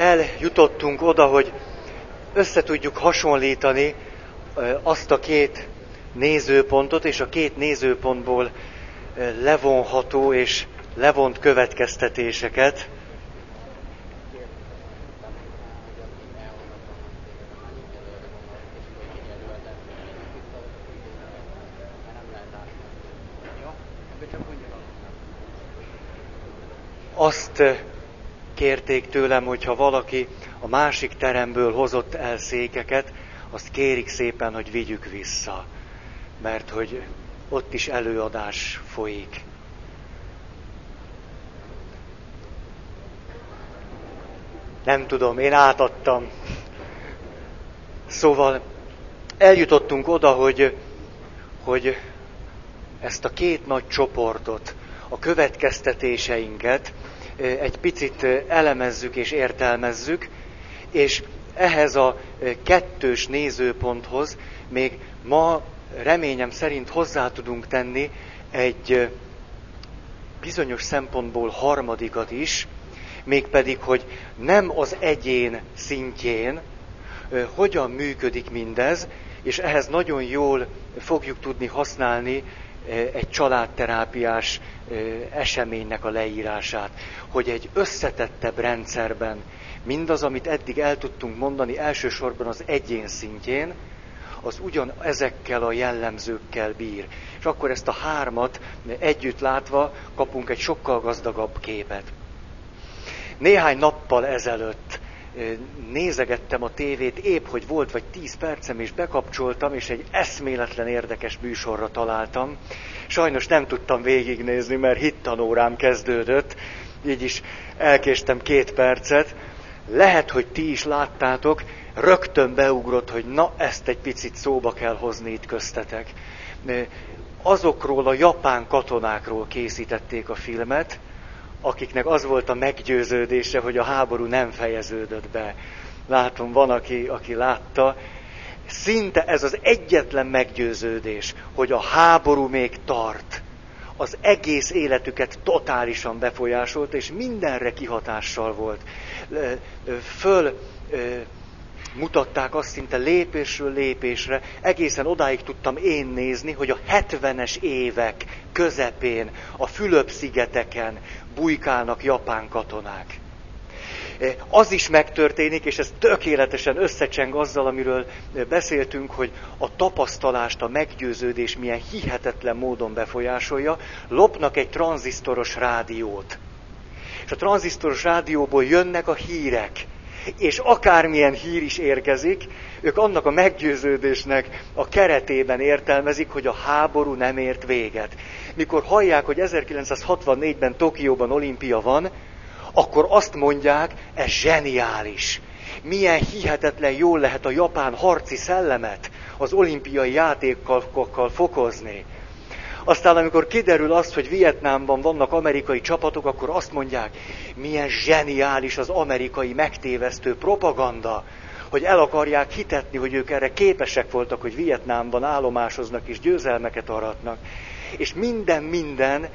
eljutottunk oda, hogy össze tudjuk hasonlítani azt a két nézőpontot, és a két nézőpontból levonható és levont következtetéseket. Azt kérték tőlem, hogyha valaki a másik teremből hozott el székeket, azt kérik szépen, hogy vigyük vissza, mert hogy ott is előadás folyik. Nem tudom, én átadtam. Szóval eljutottunk oda, hogy, hogy ezt a két nagy csoportot, a következtetéseinket egy picit elemezzük és értelmezzük, és ehhez a kettős nézőponthoz még ma reményem szerint hozzá tudunk tenni egy bizonyos szempontból harmadikat is, mégpedig, hogy nem az egyén szintjén hogyan működik mindez, és ehhez nagyon jól fogjuk tudni használni egy családterápiás eseménynek a leírását, hogy egy összetettebb rendszerben mindaz, amit eddig el tudtunk mondani elsősorban az egyén szintjén, az ugyan ezekkel a jellemzőkkel bír. És akkor ezt a hármat együtt látva kapunk egy sokkal gazdagabb képet. Néhány nappal ezelőtt nézegettem a tévét, épp hogy volt vagy tíz percem, és bekapcsoltam, és egy eszméletlen érdekes műsorra találtam. Sajnos nem tudtam végignézni, mert hittanórám kezdődött, így is elkéstem két percet. Lehet, hogy ti is láttátok, rögtön beugrott, hogy na, ezt egy picit szóba kell hozni itt köztetek. Azokról a japán katonákról készítették a filmet, akiknek az volt a meggyőződése, hogy a háború nem fejeződött be. Látom, van, aki, aki látta. Szinte ez az egyetlen meggyőződés, hogy a háború még tart. Az egész életüket totálisan befolyásolt, és mindenre kihatással volt. Föl mutatták azt szinte lépésről lépésre, egészen odáig tudtam én nézni, hogy a 70-es évek közepén a Fülöp-szigeteken bujkálnak japán katonák. E, az is megtörténik, és ez tökéletesen összecseng azzal, amiről beszéltünk, hogy a tapasztalást, a meggyőződés milyen hihetetlen módon befolyásolja, lopnak egy tranzisztoros rádiót. És a tranzisztoros rádióból jönnek a hírek és akármilyen hír is érkezik, ők annak a meggyőződésnek a keretében értelmezik, hogy a háború nem ért véget. Mikor hallják, hogy 1964-ben Tokióban olimpia van, akkor azt mondják, ez zseniális. Milyen hihetetlen jól lehet a japán harci szellemet az olimpiai játékkal fokozni. Aztán amikor kiderül azt, hogy Vietnámban vannak amerikai csapatok, akkor azt mondják, milyen zseniális az amerikai megtévesztő propaganda, hogy el akarják hitetni, hogy ők erre képesek voltak, hogy Vietnámban állomásoznak és győzelmeket aratnak. És minden, minden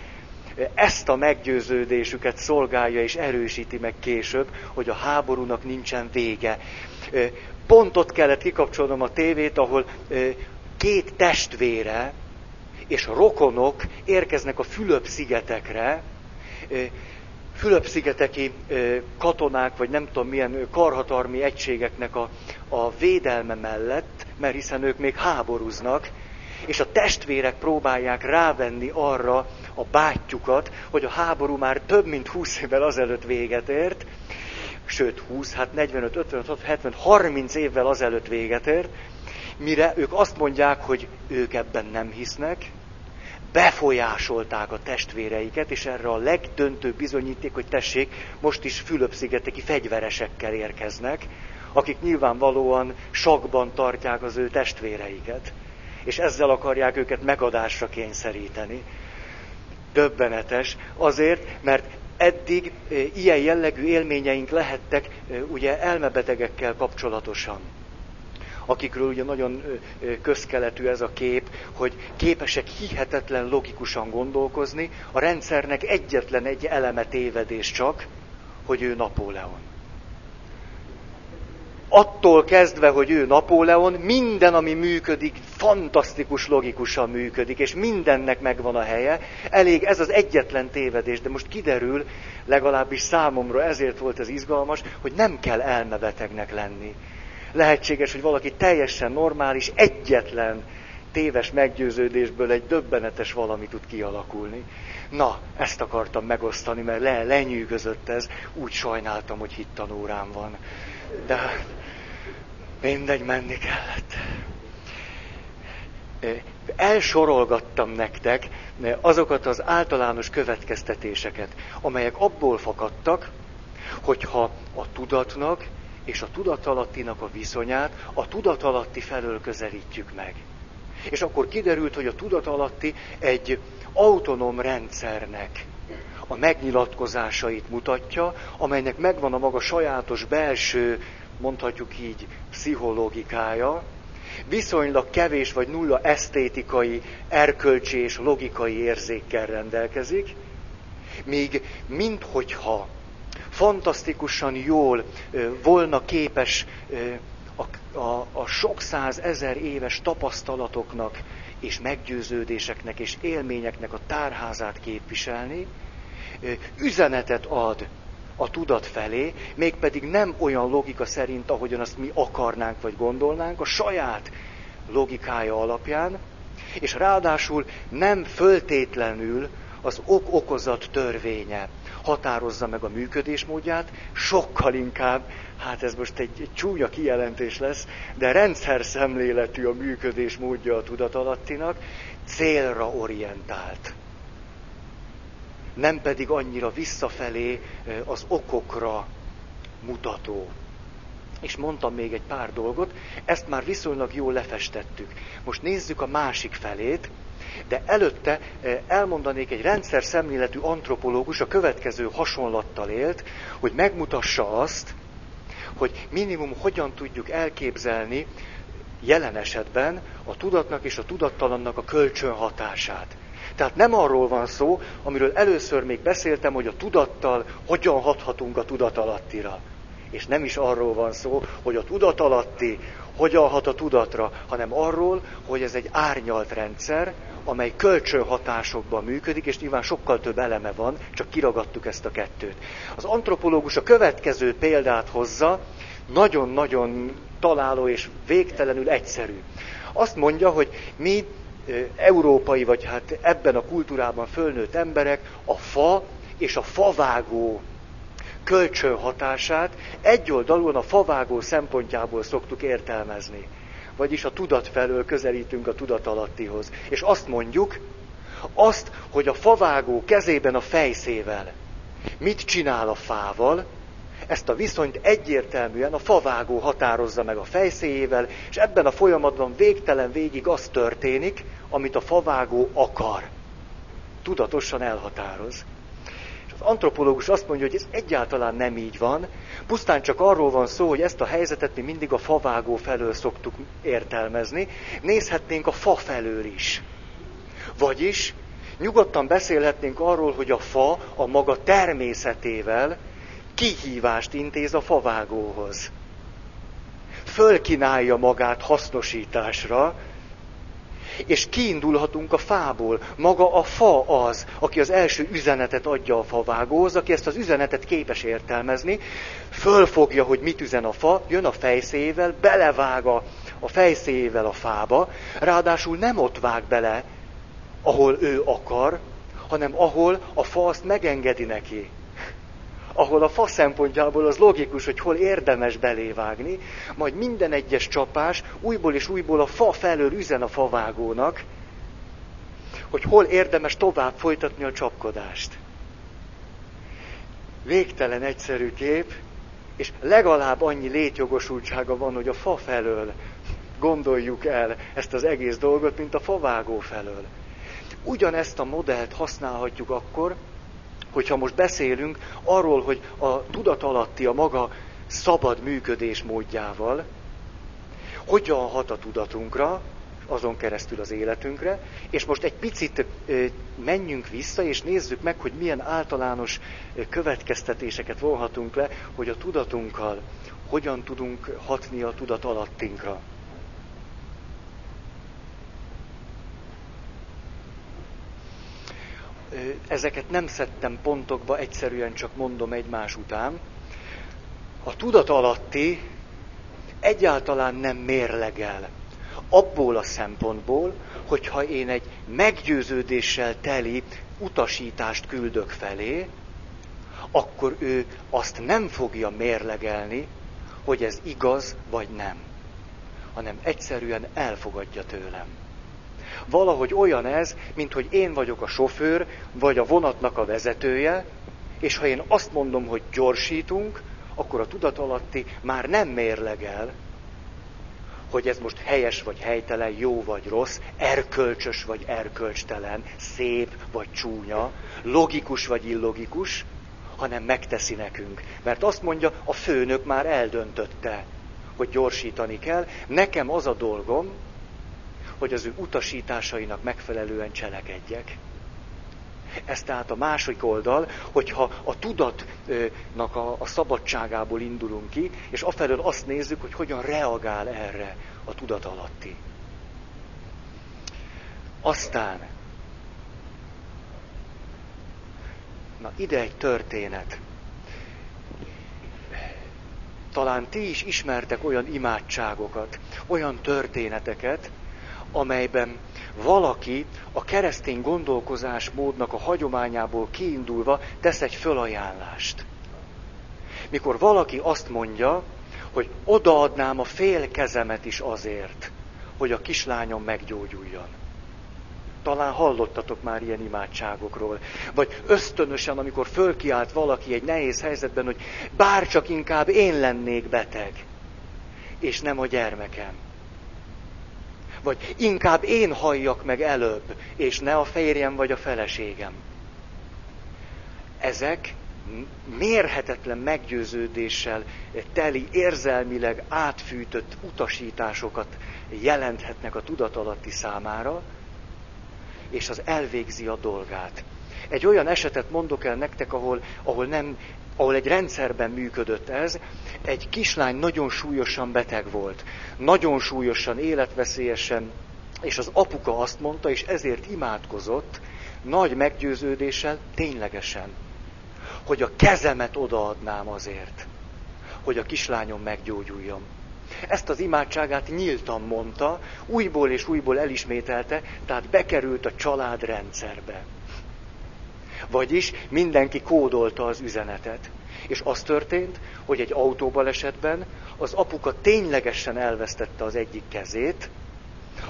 ezt a meggyőződésüket szolgálja és erősíti meg később, hogy a háborúnak nincsen vége. Pont ott kellett kikapcsolnom a tévét, ahol két testvére, és rokonok érkeznek a Fülöp-szigetekre, Fülöp-szigeteki katonák, vagy nem tudom milyen karhatalmi egységeknek a, a védelme mellett, mert hiszen ők még háborúznak, és a testvérek próbálják rávenni arra a bátyjukat, hogy a háború már több mint 20 évvel azelőtt véget ért, sőt 20, hát 45, 56, 70, 30 évvel azelőtt véget ért, mire ők azt mondják, hogy ők ebben nem hisznek, befolyásolták a testvéreiket, és erre a legdöntőbb bizonyíték, hogy tessék, most is Fülöp-szigeteki fegyveresekkel érkeznek, akik nyilvánvalóan sakban tartják az ő testvéreiket, és ezzel akarják őket megadásra kényszeríteni. Döbbenetes, azért, mert eddig e, ilyen jellegű élményeink lehettek e, ugye elmebetegekkel kapcsolatosan akikről ugye nagyon közkeletű ez a kép, hogy képesek hihetetlen logikusan gondolkozni, a rendszernek egyetlen egy eleme tévedés csak, hogy ő Napóleon. attól kezdve, hogy ő Napóleon, minden, ami működik, fantasztikus logikusan működik, és mindennek megvan a helye. Elég ez az egyetlen tévedés, de most kiderül, legalábbis számomra ezért volt ez izgalmas, hogy nem kell elmebetegnek lenni. Lehetséges, hogy valaki teljesen normális, egyetlen téves meggyőződésből egy döbbenetes valami tud kialakulni. Na, ezt akartam megosztani, mert le, lenyűgözött ez, úgy sajnáltam, hogy hittanórám van. De mindegy, menni kellett. Elsorolgattam nektek azokat az általános következtetéseket, amelyek abból fakadtak, hogyha a tudatnak és a tudatalattinak a viszonyát a tudatalatti felől közelítjük meg. És akkor kiderült, hogy a tudatalatti egy autonóm rendszernek a megnyilatkozásait mutatja, amelynek megvan a maga sajátos belső, mondhatjuk így, pszichológikája, viszonylag kevés vagy nulla esztétikai, erkölcsi és logikai érzékkel rendelkezik, míg minthogyha fantasztikusan jól volna képes a, a, a sok száz ezer éves tapasztalatoknak és meggyőződéseknek és élményeknek a tárházát képviselni, üzenetet ad a tudat felé, mégpedig nem olyan logika szerint, ahogyan azt mi akarnánk vagy gondolnánk, a saját logikája alapján, és ráadásul nem föltétlenül az ok-okozat törvénye határozza meg a működésmódját, sokkal inkább, hát ez most egy, egy csúnya kijelentés lesz, de rendszer szemléletű a működésmódja a tudatalattinak, célra orientált. Nem pedig annyira visszafelé az okokra mutató. És mondtam még egy pár dolgot, ezt már viszonylag jól lefestettük. Most nézzük a másik felét, de előtte eh, elmondanék egy rendszer szemléletű antropológus a következő hasonlattal élt, hogy megmutassa azt, hogy minimum hogyan tudjuk elképzelni jelen esetben a tudatnak és a tudattalannak a kölcsönhatását. Tehát nem arról van szó, amiről először még beszéltem, hogy a tudattal hogyan hathatunk a tudatalattira. És nem is arról van szó, hogy a tudatalatti hogyan hat a tudatra, hanem arról, hogy ez egy árnyalt rendszer, amely kölcsönhatásokban működik, és nyilván sokkal több eleme van, csak kiragadtuk ezt a kettőt. Az antropológus a következő példát hozza, nagyon-nagyon találó és végtelenül egyszerű. Azt mondja, hogy mi európai, vagy hát ebben a kultúrában fölnőtt emberek a fa és a favágó kölcsönhatását egyoldalúan a favágó szempontjából szoktuk értelmezni vagyis a tudat felől közelítünk a tudatalattihoz. És azt mondjuk, azt, hogy a favágó kezében a fejszével mit csinál a fával, ezt a viszonyt egyértelműen a favágó határozza meg a fejszéjével, és ebben a folyamatban végtelen végig az történik, amit a favágó akar. Tudatosan elhatároz. Az antropológus azt mondja, hogy ez egyáltalán nem így van, pusztán csak arról van szó, hogy ezt a helyzetet mi mindig a favágó felől szoktuk értelmezni, nézhetnénk a fa felől is. Vagyis nyugodtan beszélhetnénk arról, hogy a fa a maga természetével kihívást intéz a favágóhoz. Fölkinálja magát hasznosításra, és kiindulhatunk a fából. Maga a fa az, aki az első üzenetet adja a favágóhoz, aki ezt az üzenetet képes értelmezni, fölfogja, hogy mit üzen a fa, jön a fejszével, belevág a, a fejszével a fába, ráadásul nem ott vág bele, ahol ő akar, hanem ahol a fa azt megengedi neki ahol a fa szempontjából az logikus, hogy hol érdemes belévágni, majd minden egyes csapás újból és újból a fa felől üzen a favágónak, hogy hol érdemes tovább folytatni a csapkodást. Végtelen egyszerű kép, és legalább annyi létjogosultsága van, hogy a fa felől gondoljuk el ezt az egész dolgot, mint a favágó felől. Ugyanezt a modellt használhatjuk akkor, hogyha most beszélünk arról, hogy a tudatalatti a maga szabad működés módjával, hogyan hat a tudatunkra, azon keresztül az életünkre, és most egy picit menjünk vissza, és nézzük meg, hogy milyen általános következtetéseket vonhatunk le, hogy a tudatunkkal hogyan tudunk hatni a tudat alattinkra. Ezeket nem szedtem pontokba, egyszerűen csak mondom egymás után. A tudat alatti egyáltalán nem mérlegel. Abból a szempontból, hogyha én egy meggyőződéssel teli utasítást küldök felé, akkor ő azt nem fogja mérlegelni, hogy ez igaz vagy nem, hanem egyszerűen elfogadja tőlem. Valahogy olyan ez, mint hogy én vagyok a sofőr, vagy a vonatnak a vezetője, és ha én azt mondom, hogy gyorsítunk, akkor a tudatalatti már nem mérlegel, hogy ez most helyes vagy helytelen, jó vagy rossz, erkölcsös vagy erkölcstelen, szép vagy csúnya, logikus vagy illogikus, hanem megteszi nekünk. Mert azt mondja, a főnök már eldöntötte, hogy gyorsítani kell. Nekem az a dolgom, hogy az ő utasításainak megfelelően cselekedjek. Ez tehát a másik oldal, hogyha a tudatnak a, a szabadságából indulunk ki, és afelől azt nézzük, hogy hogyan reagál erre a tudat alatti. Aztán, na ide egy történet. Talán ti is ismertek olyan imádságokat, olyan történeteket, amelyben valaki a keresztény gondolkozásmódnak a hagyományából kiindulva tesz egy fölajánlást. Mikor valaki azt mondja, hogy odaadnám a fél kezemet is azért, hogy a kislányom meggyógyuljon. Talán hallottatok már ilyen imádságokról. Vagy ösztönösen, amikor fölkiált valaki egy nehéz helyzetben, hogy bárcsak inkább én lennék beteg, és nem a gyermekem vagy inkább én halljak meg előbb, és ne a férjem vagy a feleségem. Ezek mérhetetlen meggyőződéssel teli, érzelmileg átfűtött utasításokat jelenthetnek a tudatalatti számára, és az elvégzi a dolgát. Egy olyan esetet mondok el nektek, ahol, ahol nem ahol egy rendszerben működött ez, egy kislány nagyon súlyosan beteg volt. Nagyon súlyosan, életveszélyesen, és az apuka azt mondta, és ezért imádkozott, nagy meggyőződéssel, ténylegesen, hogy a kezemet odaadnám azért, hogy a kislányom meggyógyuljon. Ezt az imádságát nyíltan mondta, újból és újból elismételte, tehát bekerült a család rendszerbe. Vagyis mindenki kódolta az üzenetet. És az történt, hogy egy autóbalesetben az apuka ténylegesen elvesztette az egyik kezét,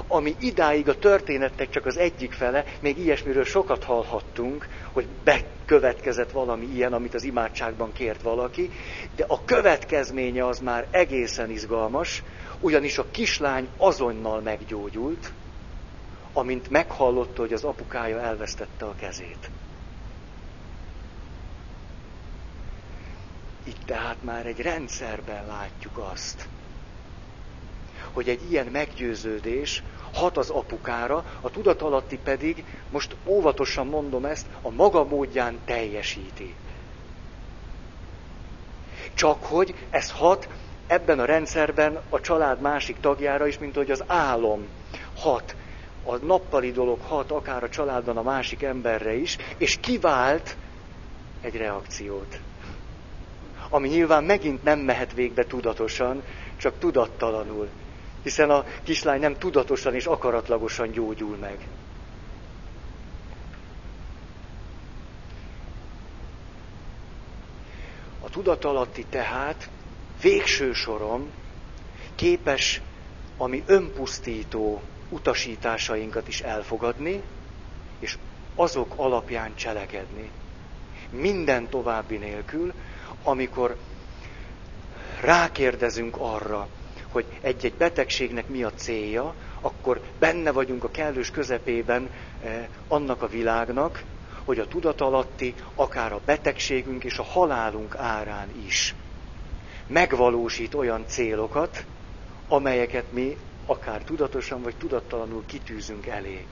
ami idáig a történetnek csak az egyik fele, még ilyesmiről sokat hallhattunk, hogy bekövetkezett valami ilyen, amit az imádságban kért valaki, de a következménye az már egészen izgalmas, ugyanis a kislány azonnal meggyógyult, amint meghallotta, hogy az apukája elvesztette a kezét. Itt tehát már egy rendszerben látjuk azt, hogy egy ilyen meggyőződés hat az apukára, a tudatalatti pedig, most óvatosan mondom ezt, a maga módján teljesíti. Csak hogy ez hat ebben a rendszerben a család másik tagjára is, mint hogy az álom hat. A nappali dolog hat akár a családban a másik emberre is, és kivált egy reakciót ami nyilván megint nem mehet végbe tudatosan, csak tudattalanul. Hiszen a kislány nem tudatosan és akaratlagosan gyógyul meg. A tudatalatti tehát végső soron képes a mi önpusztító utasításainkat is elfogadni, és azok alapján cselekedni. Minden további nélkül, amikor rákérdezünk arra, hogy egy-egy betegségnek mi a célja, akkor benne vagyunk a kellős közepében eh, annak a világnak, hogy a tudatalatti, akár a betegségünk és a halálunk árán is megvalósít olyan célokat, amelyeket mi akár tudatosan vagy tudattalanul kitűzünk elé.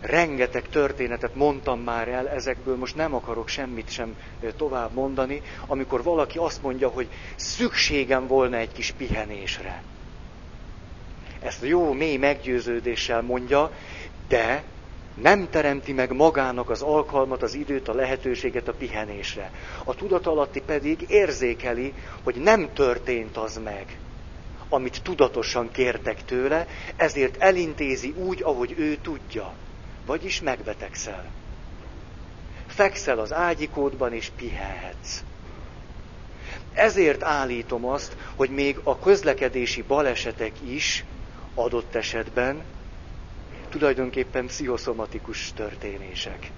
Rengeteg történetet mondtam már el, ezekből most nem akarok semmit sem tovább mondani, amikor valaki azt mondja, hogy szükségem volna egy kis pihenésre. Ezt jó, mély meggyőződéssel mondja, de nem teremti meg magának az alkalmat, az időt, a lehetőséget a pihenésre. A tudatalatti pedig érzékeli, hogy nem történt az meg, amit tudatosan kértek tőle, ezért elintézi úgy, ahogy ő tudja. Vagyis megbetegszel. Fekszel az ágyikódban és pihenhetsz. Ezért állítom azt, hogy még a közlekedési balesetek is adott esetben tulajdonképpen pszichoszomatikus történések.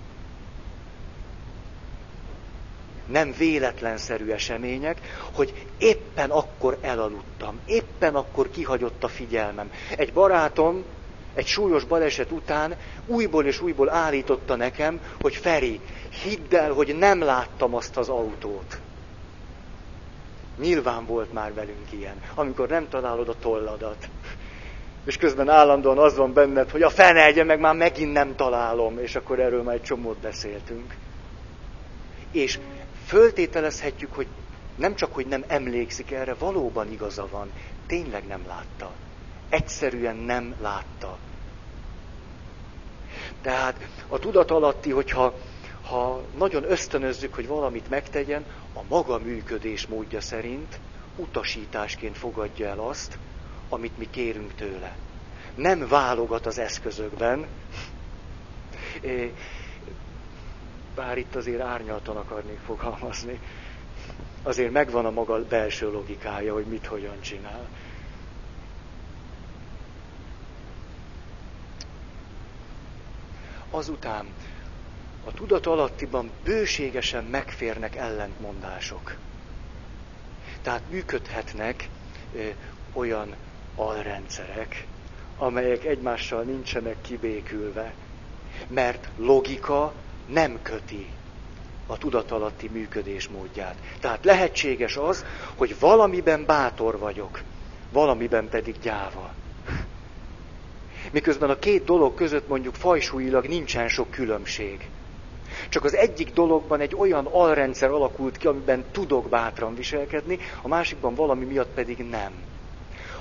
Nem véletlenszerű események, hogy éppen akkor elaludtam, éppen akkor kihagyott a figyelmem. Egy barátom egy súlyos baleset után újból és újból állította nekem, hogy Feri, hidd el, hogy nem láttam azt az autót. Nyilván volt már velünk ilyen, amikor nem találod a tolladat. És közben állandóan az van benned, hogy a fene egye, meg már megint nem találom, és akkor erről már egy csomót beszéltünk. És föltételezhetjük, hogy nem csak, hogy nem emlékszik erre, valóban igaza van, tényleg nem látta. Egyszerűen nem látta. Tehát a tudat alatti, hogyha ha nagyon ösztönözzük, hogy valamit megtegyen, a maga működés módja szerint utasításként fogadja el azt, amit mi kérünk tőle. Nem válogat az eszközökben, bár itt azért árnyaltan akarnék fogalmazni, azért megvan a maga belső logikája, hogy mit hogyan csinál. Azután a tudat alattiban bőségesen megférnek ellentmondások. Tehát működhetnek ö, olyan alrendszerek, amelyek egymással nincsenek kibékülve, mert logika nem köti a tudatalatti működés módját. Tehát lehetséges az, hogy valamiben bátor vagyok, valamiben pedig gyáva. Miközben a két dolog között mondjuk fajsúlyilag nincsen sok különbség. Csak az egyik dologban egy olyan alrendszer alakult ki, amiben tudok bátran viselkedni, a másikban valami miatt pedig nem.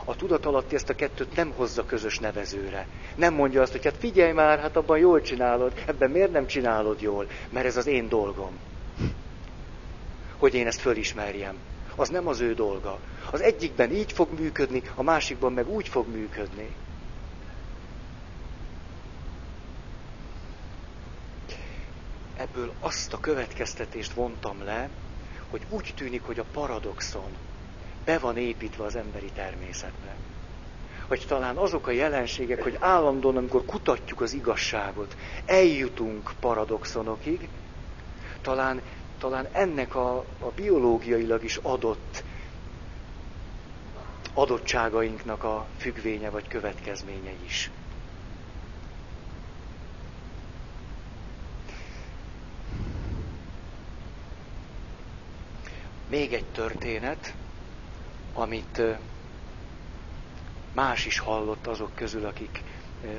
A tudat alatti ezt a kettőt nem hozza közös nevezőre. Nem mondja azt, hogy hát figyelj már, hát abban jól csinálod, ebben miért nem csinálod jól? Mert ez az én dolgom. Hogy én ezt fölismerjem. Az nem az ő dolga. Az egyikben így fog működni, a másikban meg úgy fog működni. Ebből azt a következtetést vontam le, hogy úgy tűnik, hogy a paradoxon be van építve az emberi természetbe. Hogy talán azok a jelenségek, hogy állandóan, amikor kutatjuk az igazságot, eljutunk paradoxonokig, talán, talán ennek a, a biológiailag is adott adottságainknak a függvénye vagy következménye is. Még egy történet, amit más is hallott azok közül, akik,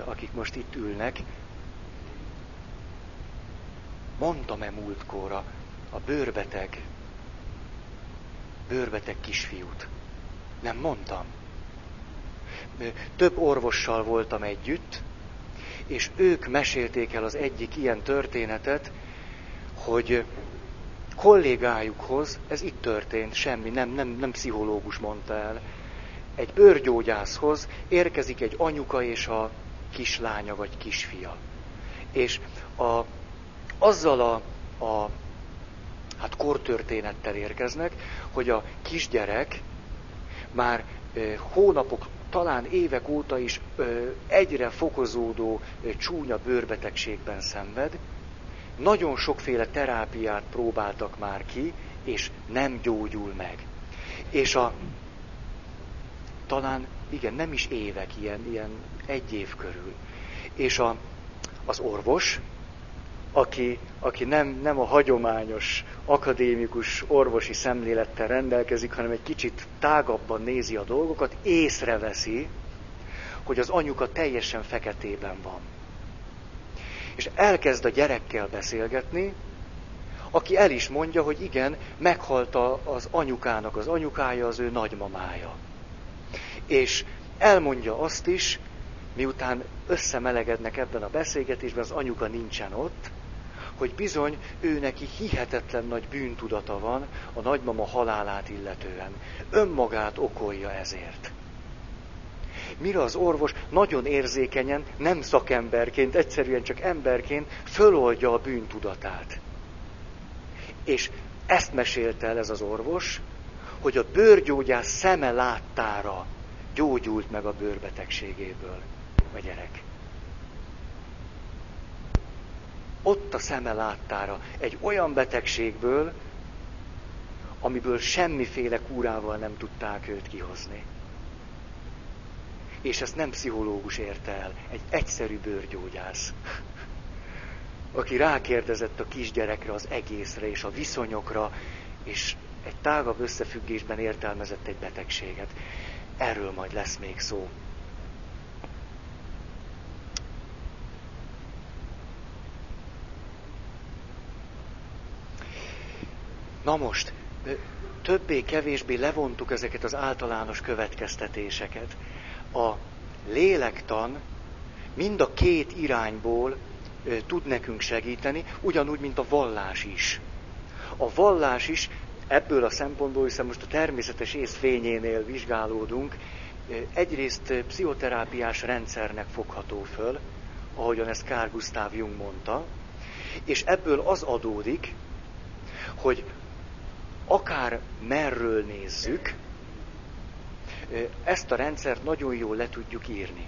akik most itt ülnek. Mondtam-e múltkóra a bőrbeteg, bőrbeteg kisfiút? Nem mondtam. Több orvossal voltam együtt, és ők mesélték el az egyik ilyen történetet, hogy kollégájukhoz, ez itt történt, semmi, nem, nem, nem pszichológus mondta el, egy bőrgyógyászhoz érkezik egy anyuka és a kislánya vagy kisfia. És a, azzal a, a hát kortörténettel érkeznek, hogy a kisgyerek már ö, hónapok, talán évek óta is ö, egyre fokozódó ö, csúnya bőrbetegségben szenved, nagyon sokféle terápiát próbáltak már ki, és nem gyógyul meg. És a talán, igen, nem is évek, ilyen, ilyen egy év körül. És a, az orvos, aki, aki nem, nem a hagyományos akadémikus orvosi szemlélettel rendelkezik, hanem egy kicsit tágabban nézi a dolgokat, észreveszi, hogy az anyuka teljesen feketében van És elkezd a gyerekkel beszélgetni, aki el is mondja, hogy igen, meghalt az anyukának az anyukája, az ő nagymamája. És elmondja azt is, miután összemelegednek ebben a beszélgetésben, az anyuka nincsen ott, hogy bizony ő neki hihetetlen nagy bűntudata van a nagymama halálát illetően. Önmagát okolja ezért. Mire az orvos nagyon érzékenyen, nem szakemberként, egyszerűen csak emberként föloldja a bűntudatát. És ezt mesélte el ez az orvos, hogy a bőrgyógyász szeme láttára gyógyult meg a bőrbetegségéből a gyerek. Ott a szeme láttára egy olyan betegségből, amiből semmiféle kúrával nem tudták őt kihozni. És ezt nem pszichológus érte el, egy egyszerű bőrgyógyász, aki rákérdezett a kisgyerekre, az egészre és a viszonyokra, és egy tágabb összefüggésben értelmezett egy betegséget. Erről majd lesz még szó. Na most, többé-kevésbé levontuk ezeket az általános következtetéseket. A lélektan mind a két irányból tud nekünk segíteni, ugyanúgy, mint a vallás is. A vallás is ebből a szempontból, hiszen most a természetes ész fényénél vizsgálódunk, egyrészt pszichoterápiás rendszernek fogható föl, ahogyan ezt Carl Gustav Jung mondta, és ebből az adódik, hogy akár merről nézzük, ezt a rendszert nagyon jól le tudjuk írni.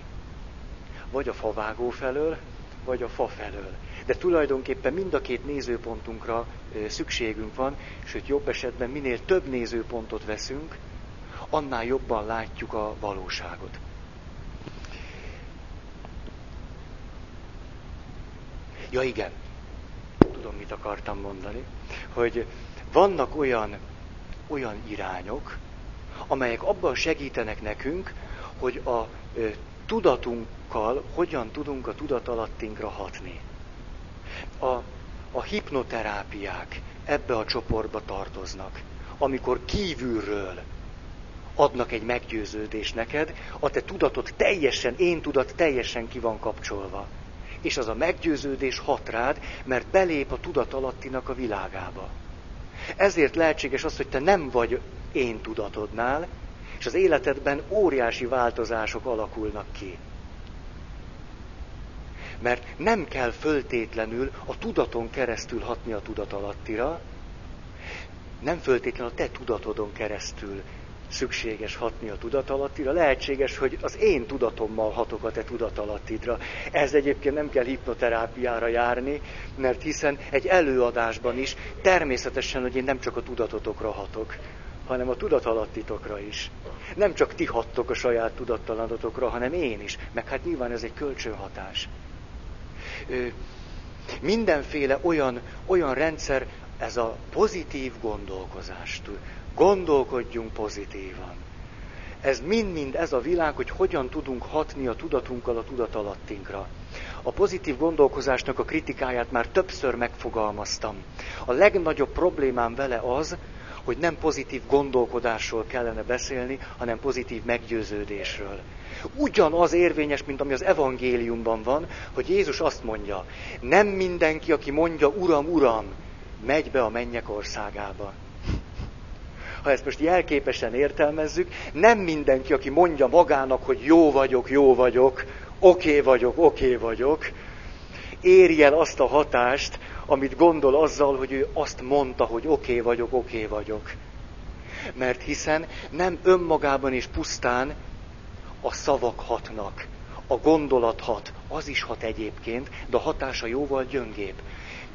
Vagy a favágó felől, vagy a fa felől. De tulajdonképpen mind a két nézőpontunkra szükségünk van, sőt jobb esetben minél több nézőpontot veszünk, annál jobban látjuk a valóságot. Ja igen, tudom, mit akartam mondani, hogy vannak olyan, olyan irányok, amelyek abban segítenek nekünk, hogy a ö, tudatunkkal hogyan tudunk a tudatalattinkra hatni. A, a hipnoterápiák ebbe a csoportba tartoznak, amikor kívülről adnak egy meggyőződést neked, a te tudatod teljesen, én tudat teljesen ki van kapcsolva. És az a meggyőződés hat rád, mert belép a tudatalattinak a világába. Ezért lehetséges az, hogy te nem vagy én tudatodnál, és az életedben óriási változások alakulnak ki. Mert nem kell föltétlenül a tudaton keresztül hatni a tudatalattira, nem föltétlenül a te tudatodon keresztül szükséges hatni a tudatalattira. Lehetséges, hogy az én tudatommal hatok a te tudatalattidra. Ez egyébként nem kell hipnoterápiára járni, mert hiszen egy előadásban is természetesen, hogy én nem csak a tudatotokra hatok, hanem a tudatalattitokra is. Nem csak ti hattok a saját tudattalanatokra, hanem én is. Meg hát nyilván ez egy kölcsönhatás. Mindenféle olyan, olyan rendszer, ez a pozitív gondolkozást Gondolkodjunk pozitívan. Ez mind-mind ez a világ, hogy hogyan tudunk hatni a tudatunkkal a tudatalattinkra. A pozitív gondolkozásnak a kritikáját már többször megfogalmaztam. A legnagyobb problémám vele az, hogy nem pozitív gondolkodásról kellene beszélni, hanem pozitív meggyőződésről. Ugyanaz érvényes, mint ami az evangéliumban van, hogy Jézus azt mondja, nem mindenki, aki mondja, Uram, Uram, megy be a mennyek országába ha ezt most jelképesen értelmezzük, nem mindenki, aki mondja magának, hogy jó vagyok, jó vagyok, oké vagyok, oké vagyok, éri el azt a hatást, amit gondol azzal, hogy ő azt mondta, hogy oké okay vagyok, oké okay vagyok. Mert hiszen nem önmagában és pusztán a szavak hatnak, a gondolat hat, az is hat egyébként, de a hatása jóval gyöngébb.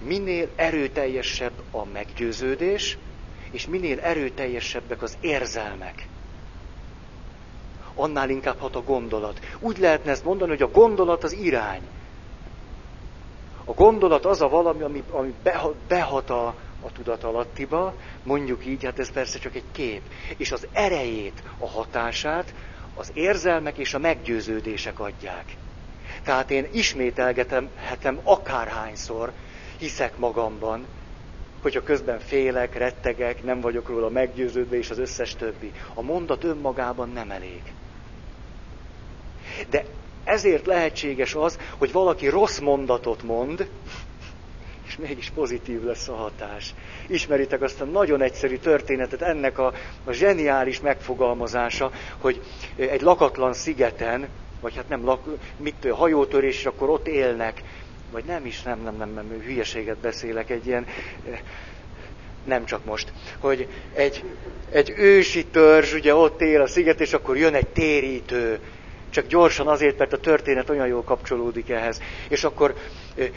Minél erőteljesebb a meggyőződés, és minél erőteljesebbek az érzelmek, annál inkább hat a gondolat. Úgy lehetne ezt mondani, hogy a gondolat az irány. A gondolat az a valami, ami, ami behat a, a tudatalattiba, mondjuk így, hát ez persze csak egy kép. És az erejét, a hatását az érzelmek és a meggyőződések adják. Tehát én ismételgetem hetem akárhányszor, hiszek magamban, hogyha közben félek, rettegek, nem vagyok róla meggyőződve, és az összes többi. A mondat önmagában nem elég. De ezért lehetséges az, hogy valaki rossz mondatot mond, és mégis pozitív lesz a hatás. Ismeritek azt a nagyon egyszerű történetet, ennek a, a zseniális megfogalmazása, hogy egy lakatlan szigeten, vagy hát nem lak, mit, hajótörés, és akkor ott élnek, vagy nem is, nem, nem, nem, nem, hülyeséget beszélek, egy ilyen, nem csak most, hogy egy, egy ősi törzs ugye ott él a sziget, és akkor jön egy térítő, csak gyorsan azért, mert a történet olyan jól kapcsolódik ehhez. És akkor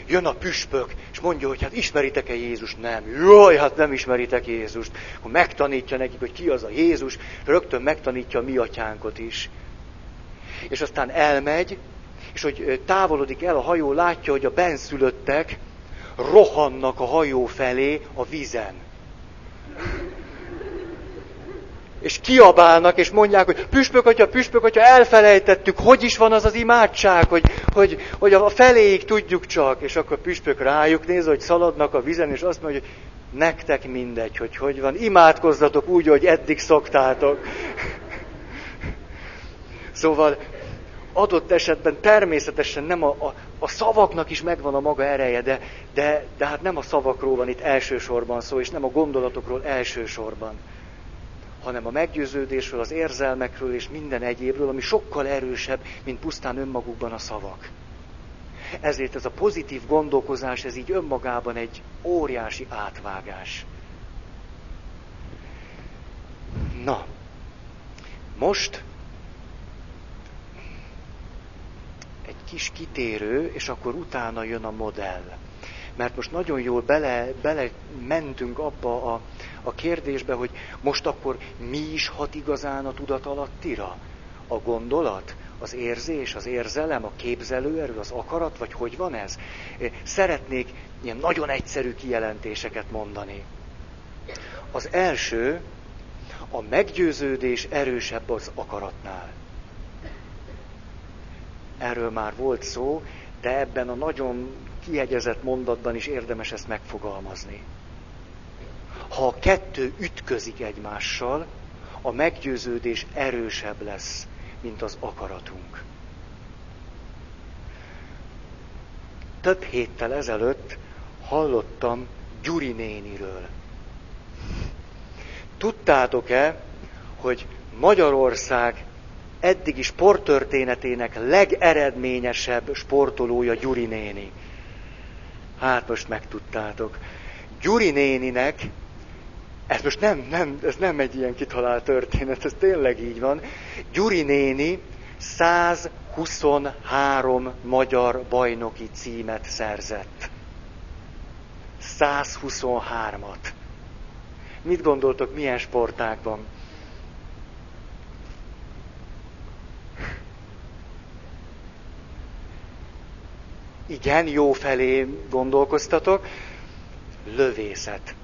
jön a püspök, és mondja, hogy hát ismeritek-e Jézust? Nem. Jaj, hát nem ismeritek Jézust. Akkor megtanítja nekik, hogy ki az a Jézus, rögtön megtanítja a mi atyánkot is. És aztán elmegy, és hogy távolodik el a hajó, látja, hogy a benszülöttek rohannak a hajó felé a vízen és kiabálnak, és mondják, hogy püspök atya, püspök atya, elfelejtettük, hogy is van az az imádság, hogy, hogy, hogy a feléig tudjuk csak. És akkor püspök rájuk néz, hogy szaladnak a vizen, és azt mondja, hogy nektek mindegy, hogy hogy van, imádkozzatok úgy, hogy eddig szoktátok. Szóval adott esetben természetesen nem a, a, a szavaknak is megvan a maga ereje, de, de, de hát nem a szavakról van itt elsősorban szó, és nem a gondolatokról elsősorban hanem a meggyőződésről, az érzelmekről és minden egyébről, ami sokkal erősebb, mint pusztán önmagukban a szavak. Ezért ez a pozitív gondolkozás, ez így önmagában egy óriási átvágás. Na, most egy kis kitérő, és akkor utána jön a modell. Mert most nagyon jól bele, bele mentünk abba a, a kérdésbe, hogy most akkor mi is hat igazán a tudat alattira? A gondolat, az érzés, az érzelem, a képzelőerő, az akarat, vagy hogy van ez? Szeretnék ilyen nagyon egyszerű kijelentéseket mondani. Az első, a meggyőződés erősebb az akaratnál. Erről már volt szó, de ebben a nagyon kiegyezett mondatban is érdemes ezt megfogalmazni. Ha a kettő ütközik egymással, a meggyőződés erősebb lesz, mint az akaratunk. Több héttel ezelőtt hallottam Gyuri néniről. Tudtátok-e, hogy Magyarország eddigi sporttörténetének legeredményesebb sportolója Gyuri néni? Hát most megtudtátok. Gyuri néninek ez most nem, nem, ez nem egy ilyen kitalált történet, ez tényleg így van. Gyuri néni 123 magyar bajnoki címet szerzett. 123-at. Mit gondoltok, milyen sportákban? Igen, jó felé gondolkoztatok. Lövészet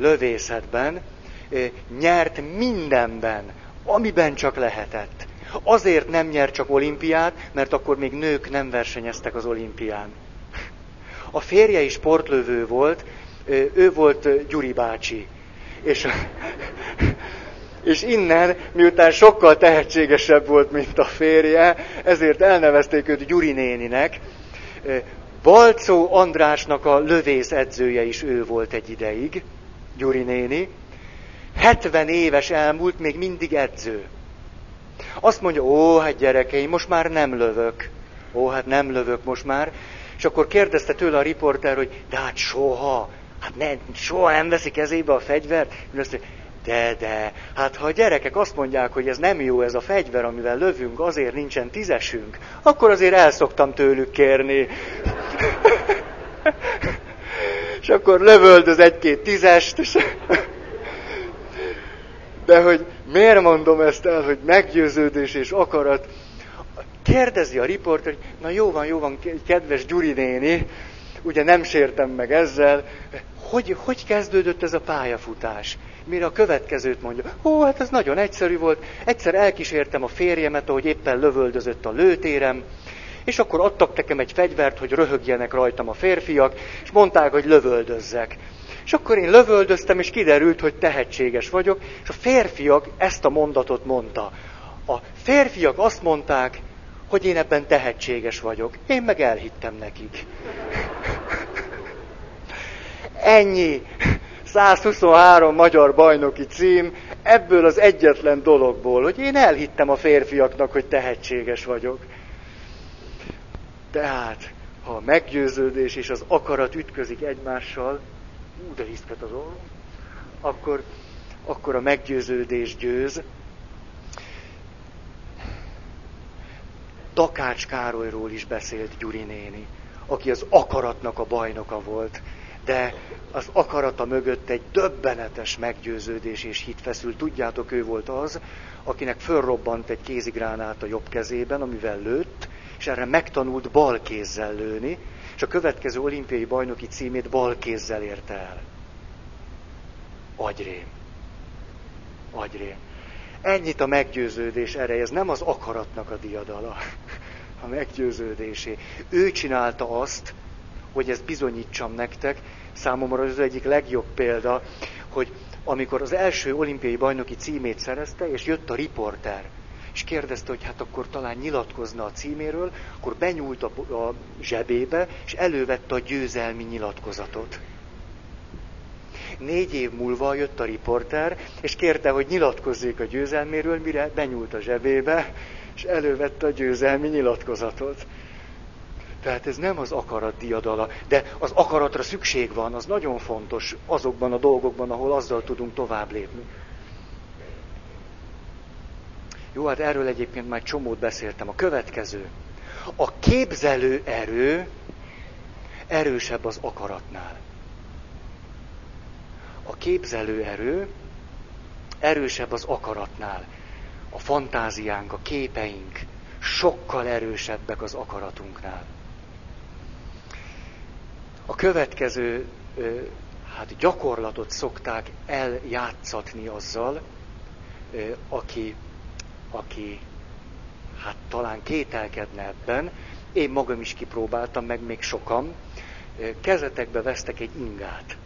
lövészetben, nyert mindenben, amiben csak lehetett. Azért nem nyert csak olimpiát, mert akkor még nők nem versenyeztek az olimpián. A férje is sportlövő volt, ő volt Gyuri bácsi. És, és innen, miután sokkal tehetségesebb volt, mint a férje, ezért elnevezték őt Gyuri néninek. Balcó Andrásnak a lövész edzője is ő volt egy ideig. Gyuri néni, 70 éves elmúlt, még mindig edző. Azt mondja, ó, hát gyerekeim, most már nem lövök. Ó, hát nem lövök most már. És akkor kérdezte tőle a riporter, hogy de hát soha, hát ne, soha nem veszik kezébe a fegyvert. Azt mondja, de, de, hát ha a gyerekek azt mondják, hogy ez nem jó ez a fegyver, amivel lövünk, azért nincsen tízesünk, akkor azért el szoktam tőlük kérni. És akkor lövöldöz egy-két tízest, és... De hogy miért mondom ezt el, hogy meggyőződés és akarat, kérdezi a riporter, hogy na jó van, jó van, kedves Gyuri néni, ugye nem sértem meg ezzel, hogy, hogy kezdődött ez a pályafutás? Mire a következőt mondja, ó, hát ez nagyon egyszerű volt, egyszer elkísértem a férjemet, ahogy éppen lövöldözött a lőtérem, És akkor adtak nekem egy fegyvert, hogy röhögjenek rajtam a férfiak, és mondták, hogy lövöldözzek. És akkor én lövöldöztem, és kiderült, hogy tehetséges vagyok, és a férfiak ezt a mondatot mondta. A férfiak azt mondták, hogy én ebben tehetséges vagyok. Én meg elhittem nekik. Ennyi. 123 magyar bajnoki cím, ebből az egyetlen dologból, hogy én elhittem a férfiaknak, hogy tehetséges vagyok. Tehát, ha a meggyőződés és az akarat ütközik egymással, ú, de hiszket az orrom, akkor, akkor a meggyőződés győz. Takács Károlyról is beszélt Gyuri néni, aki az akaratnak a bajnoka volt de az akarata mögött egy döbbenetes meggyőződés és hit feszül. Tudjátok, ő volt az, akinek fölrobbant egy kézigránát a jobb kezében, amivel lőtt, és erre megtanult bal kézzel lőni, és a következő olimpiai bajnoki címét bal kézzel érte el. Agyrém. Agyrém. Ennyit a meggyőződés ereje, ez nem az akaratnak a diadala, a meggyőződésé. Ő csinálta azt, hogy ezt bizonyítsam nektek, számomra az egyik legjobb példa, hogy amikor az első olimpiai bajnoki címét szerezte, és jött a riporter, és kérdezte, hogy hát akkor talán nyilatkozna a címéről, akkor benyúlt a, a zsebébe, és elővette a győzelmi nyilatkozatot. Négy év múlva jött a riporter, és kérte, hogy nyilatkozzék a győzelméről, mire benyúlt a zsebébe, és elővette a győzelmi nyilatkozatot. Tehát ez nem az akarat diadala, de az akaratra szükség van, az nagyon fontos azokban a dolgokban, ahol azzal tudunk tovább lépni. Jó, hát erről egyébként már csomót beszéltem. A következő. A képzelő erő erősebb az akaratnál. A képzelő erő erősebb az akaratnál. A fantáziánk, a képeink sokkal erősebbek az akaratunknál. A következő hát gyakorlatot szokták eljátszatni azzal, aki, aki hát talán kételkedne ebben, én magam is kipróbáltam, meg még sokan, kezetekbe vesztek egy ingát.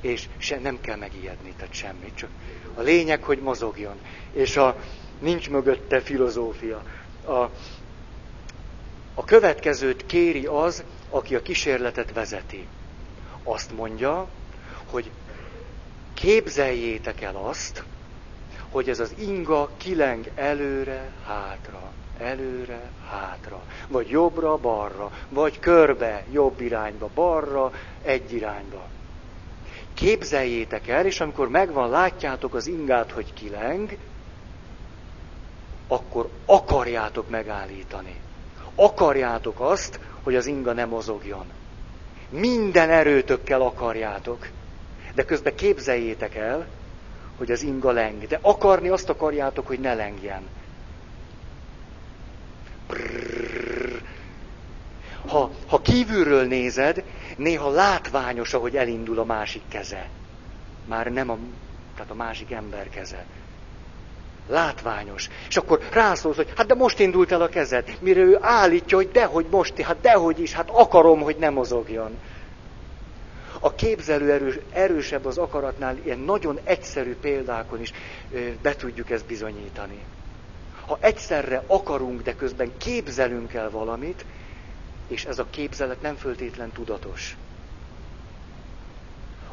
És se nem kell megijedni, tehát semmit, csak a lényeg, hogy mozogjon. És a, nincs mögötte filozófia. A, a következőt kéri az, aki a kísérletet vezeti. Azt mondja, hogy képzeljétek el azt, hogy ez az inga kileng előre, hátra, előre, hátra, vagy jobbra, balra, vagy körbe, jobb irányba, balra, egy irányba. Képzeljétek el, és amikor megvan, látjátok az ingát, hogy kileng, akkor akarjátok megállítani. Akarjátok azt, hogy az inga ne mozogjon. Minden erőtökkel akarjátok. De közben képzeljétek el, hogy az inga leng. De akarni azt akarjátok, hogy ne lengjen. Ha, ha kívülről nézed, néha látványos, ahogy elindul a másik keze. Már nem a, tehát a másik ember keze. Látványos. És akkor rászólsz, hogy hát de most indult el a kezed. Mire ő állítja, hogy dehogy most, hát dehogy is, hát akarom, hogy ne mozogjon. A képzelő erős, erősebb az akaratnál, ilyen nagyon egyszerű példákon is be tudjuk ezt bizonyítani. Ha egyszerre akarunk, de közben képzelünk el valamit, és ez a képzelet nem föltétlen tudatos,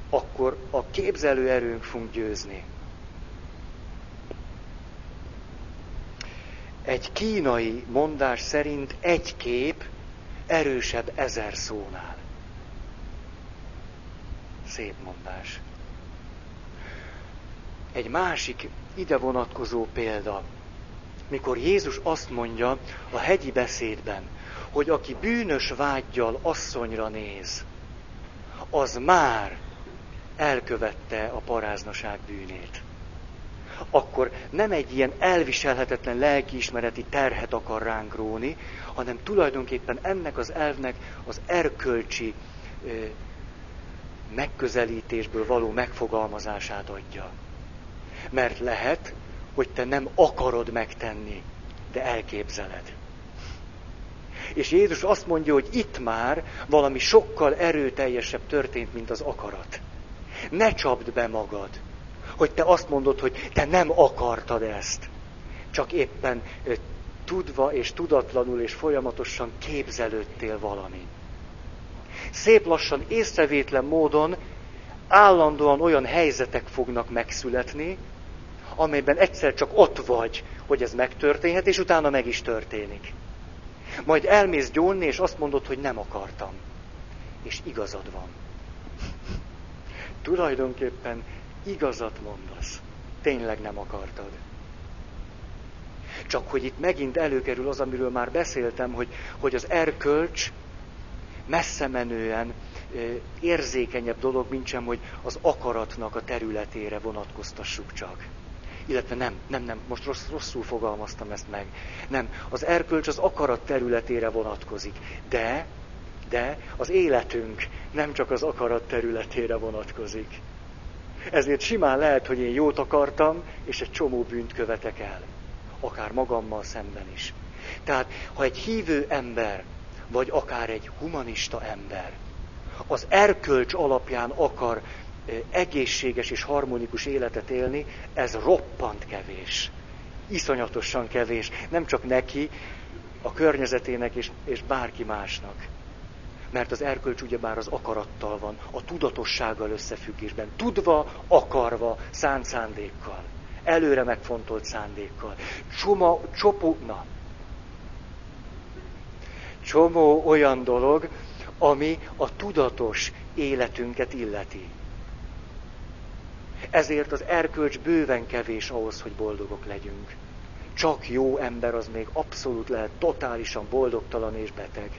akkor a képzelő erőnk fog győzni. Egy kínai mondás szerint egy kép erősebb ezer szónál. Szép mondás. Egy másik ide vonatkozó példa, mikor Jézus azt mondja a hegyi beszédben, hogy aki bűnös vágyjal asszonyra néz, az már elkövette a paráznaság bűnét akkor nem egy ilyen elviselhetetlen lelkiismereti terhet akar ránk róni, hanem tulajdonképpen ennek az elvnek az erkölcsi ö, megközelítésből való megfogalmazását adja. Mert lehet, hogy te nem akarod megtenni, de elképzeled. És Jézus azt mondja, hogy itt már valami sokkal erőteljesebb történt, mint az akarat. Ne csapd be magad, hogy te azt mondod, hogy te nem akartad ezt. Csak éppen tudva és tudatlanul és folyamatosan képzelődtél valami. Szép lassan, észrevétlen módon állandóan olyan helyzetek fognak megszületni, amelyben egyszer csak ott vagy, hogy ez megtörténhet, és utána meg is történik. Majd elmész gyónni, és azt mondod, hogy nem akartam. És igazad van. Tulajdonképpen igazat mondasz. Tényleg nem akartad. Csak hogy itt megint előkerül az, amiről már beszéltem, hogy, hogy az erkölcs messze menően érzékenyebb dolog, mint sem, hogy az akaratnak a területére vonatkoztassuk csak. Illetve nem, nem, nem, most rossz, rosszul fogalmaztam ezt meg. Nem, az erkölcs az akarat területére vonatkozik. De, de az életünk nem csak az akarat területére vonatkozik. Ezért simán lehet, hogy én jót akartam, és egy csomó bűnt követek el. Akár magammal szemben is. Tehát, ha egy hívő ember, vagy akár egy humanista ember, az erkölcs alapján akar egészséges és harmonikus életet élni, ez roppant kevés. Iszonyatosan kevés. Nem csak neki, a környezetének és, és bárki másnak. Mert az erkölcs ugyebár az akarattal van, a tudatossággal összefüggésben. Tudva, akarva, szánt szándékkal. Előre megfontolt szándékkal. Csoma, csopó, na. Csomó olyan dolog, ami a tudatos életünket illeti. Ezért az erkölcs bőven kevés ahhoz, hogy boldogok legyünk. Csak jó ember az még abszolút lehet totálisan boldogtalan és beteg.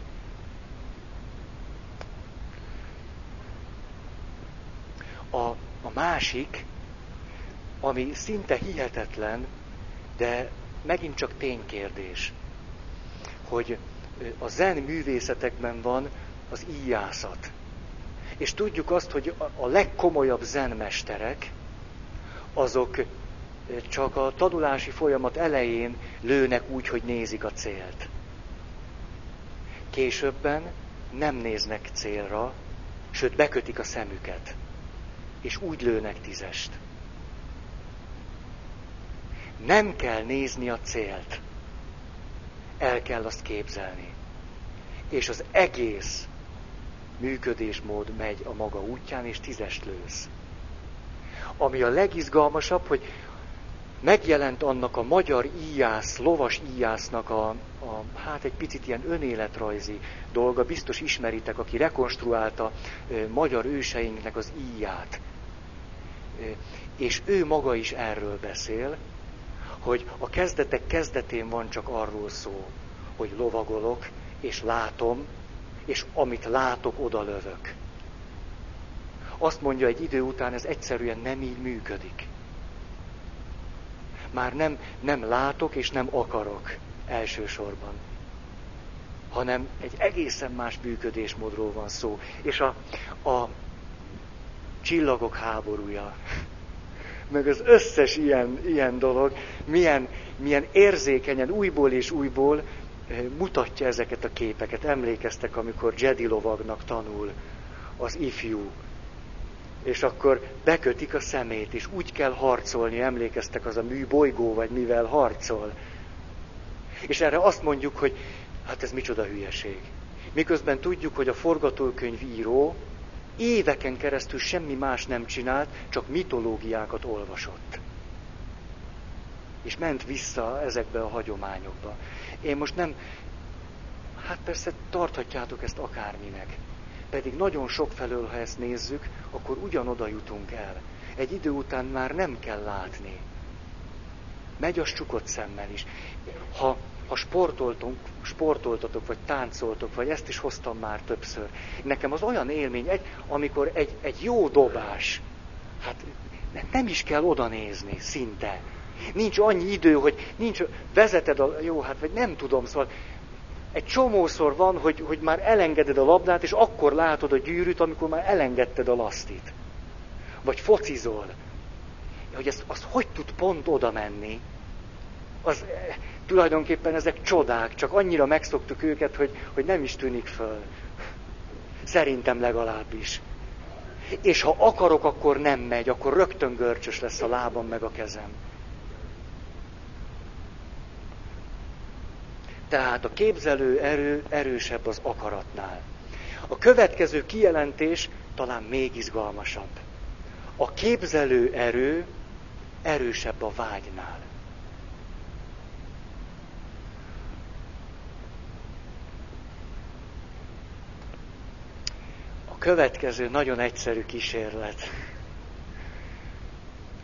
A, a másik, ami szinte hihetetlen, de megint csak ténykérdés, hogy a zen művészetekben van az íjászat. És tudjuk azt, hogy a legkomolyabb zenmesterek, azok csak a tanulási folyamat elején lőnek úgy, hogy nézik a célt. Későbben nem néznek célra, sőt bekötik a szemüket, és úgy lőnek tízest. Nem kell nézni a célt, el kell azt képzelni. És az egész működésmód megy a maga útján, és tízest lősz. Ami a legizgalmasabb, hogy megjelent annak a magyar íjász, lovas íjásznak a, a, hát egy picit ilyen önéletrajzi dolga, biztos ismeritek, aki rekonstruálta e, magyar őseinknek az íját. És ő maga is erről beszél, hogy a kezdetek kezdetén van csak arról szó, hogy lovagolok, és látom, és amit látok, oda lövök. Azt mondja egy idő után, ez egyszerűen nem így működik. Már nem, nem látok és nem akarok elsősorban, hanem egy egészen más működésmódról van szó. És a, a csillagok háborúja, meg az összes ilyen, ilyen dolog, milyen, milyen érzékenyen, újból és újból mutatja ezeket a képeket. Emlékeztek, amikor Jedi lovagnak tanul az ifjú, és akkor bekötik a szemét, és úgy kell harcolni, emlékeztek, az a műbolygó, vagy mivel harcol. És erre azt mondjuk, hogy hát ez micsoda hülyeség. Miközben tudjuk, hogy a forgatókönyvíró éveken keresztül semmi más nem csinált, csak mitológiákat olvasott. És ment vissza ezekbe a hagyományokba. Én most nem, hát persze tarthatjátok ezt akárminek. Pedig nagyon sok felől, ha ezt nézzük, akkor ugyanoda jutunk el. Egy idő után már nem kell látni. Megy a csukott szemmel is. Ha, ha sportoltunk, sportoltatok, vagy táncoltok, vagy ezt is hoztam már többször. Nekem az olyan élmény, egy, amikor egy, egy jó dobás, hát nem is kell oda nézni, szinte. Nincs annyi idő, hogy nincs, vezeted a, jó, hát vagy nem tudom, szóval egy csomószor van, hogy, hogy már elengeded a labdát, és akkor látod a gyűrűt, amikor már elengedted a lasztit. Vagy focizol. Hogy ez, az hogy tud pont oda menni? Az Tulajdonképpen ezek csodák, csak annyira megszoktuk őket, hogy, hogy nem is tűnik föl. Szerintem legalábbis. És ha akarok, akkor nem megy, akkor rögtön görcsös lesz a lábam meg a kezem. Tehát a képzelő erő erősebb az akaratnál. A következő kijelentés talán még izgalmasabb. A képzelő erő erősebb a vágynál. Következő nagyon egyszerű kísérlet.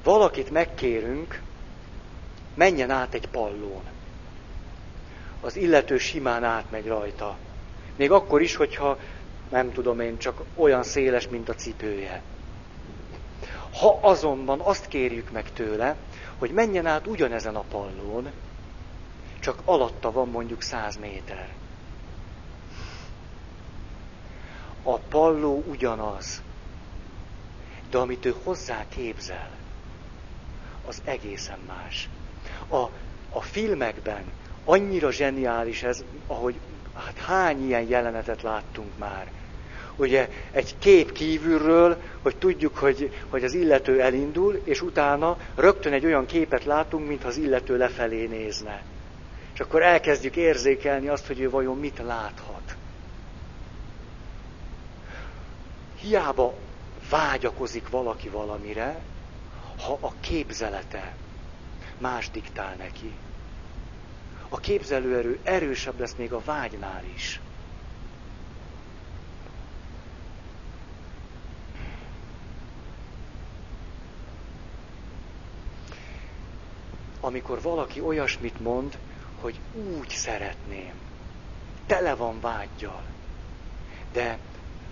Valakit megkérünk, menjen át egy pallón. Az illető simán átmegy rajta. Még akkor is, hogyha nem tudom én, csak olyan széles, mint a cipője. Ha azonban azt kérjük meg tőle, hogy menjen át ugyanezen a pallón, csak alatta van mondjuk száz méter. A palló ugyanaz, de amit ő hozzá képzel, az egészen más. A, a filmekben annyira zseniális ez, ahogy hát hány ilyen jelenetet láttunk már ugye egy kép kívülről, hogy tudjuk, hogy, hogy az illető elindul, és utána rögtön egy olyan képet látunk, mintha az illető lefelé nézne. És akkor elkezdjük érzékelni azt, hogy ő vajon mit láthat. Hiába vágyakozik valaki valamire, ha a képzelete más diktál neki. A képzelőerő erősebb lesz még a vágynál is. amikor valaki olyasmit mond, hogy úgy szeretném. Tele van vágyjal. De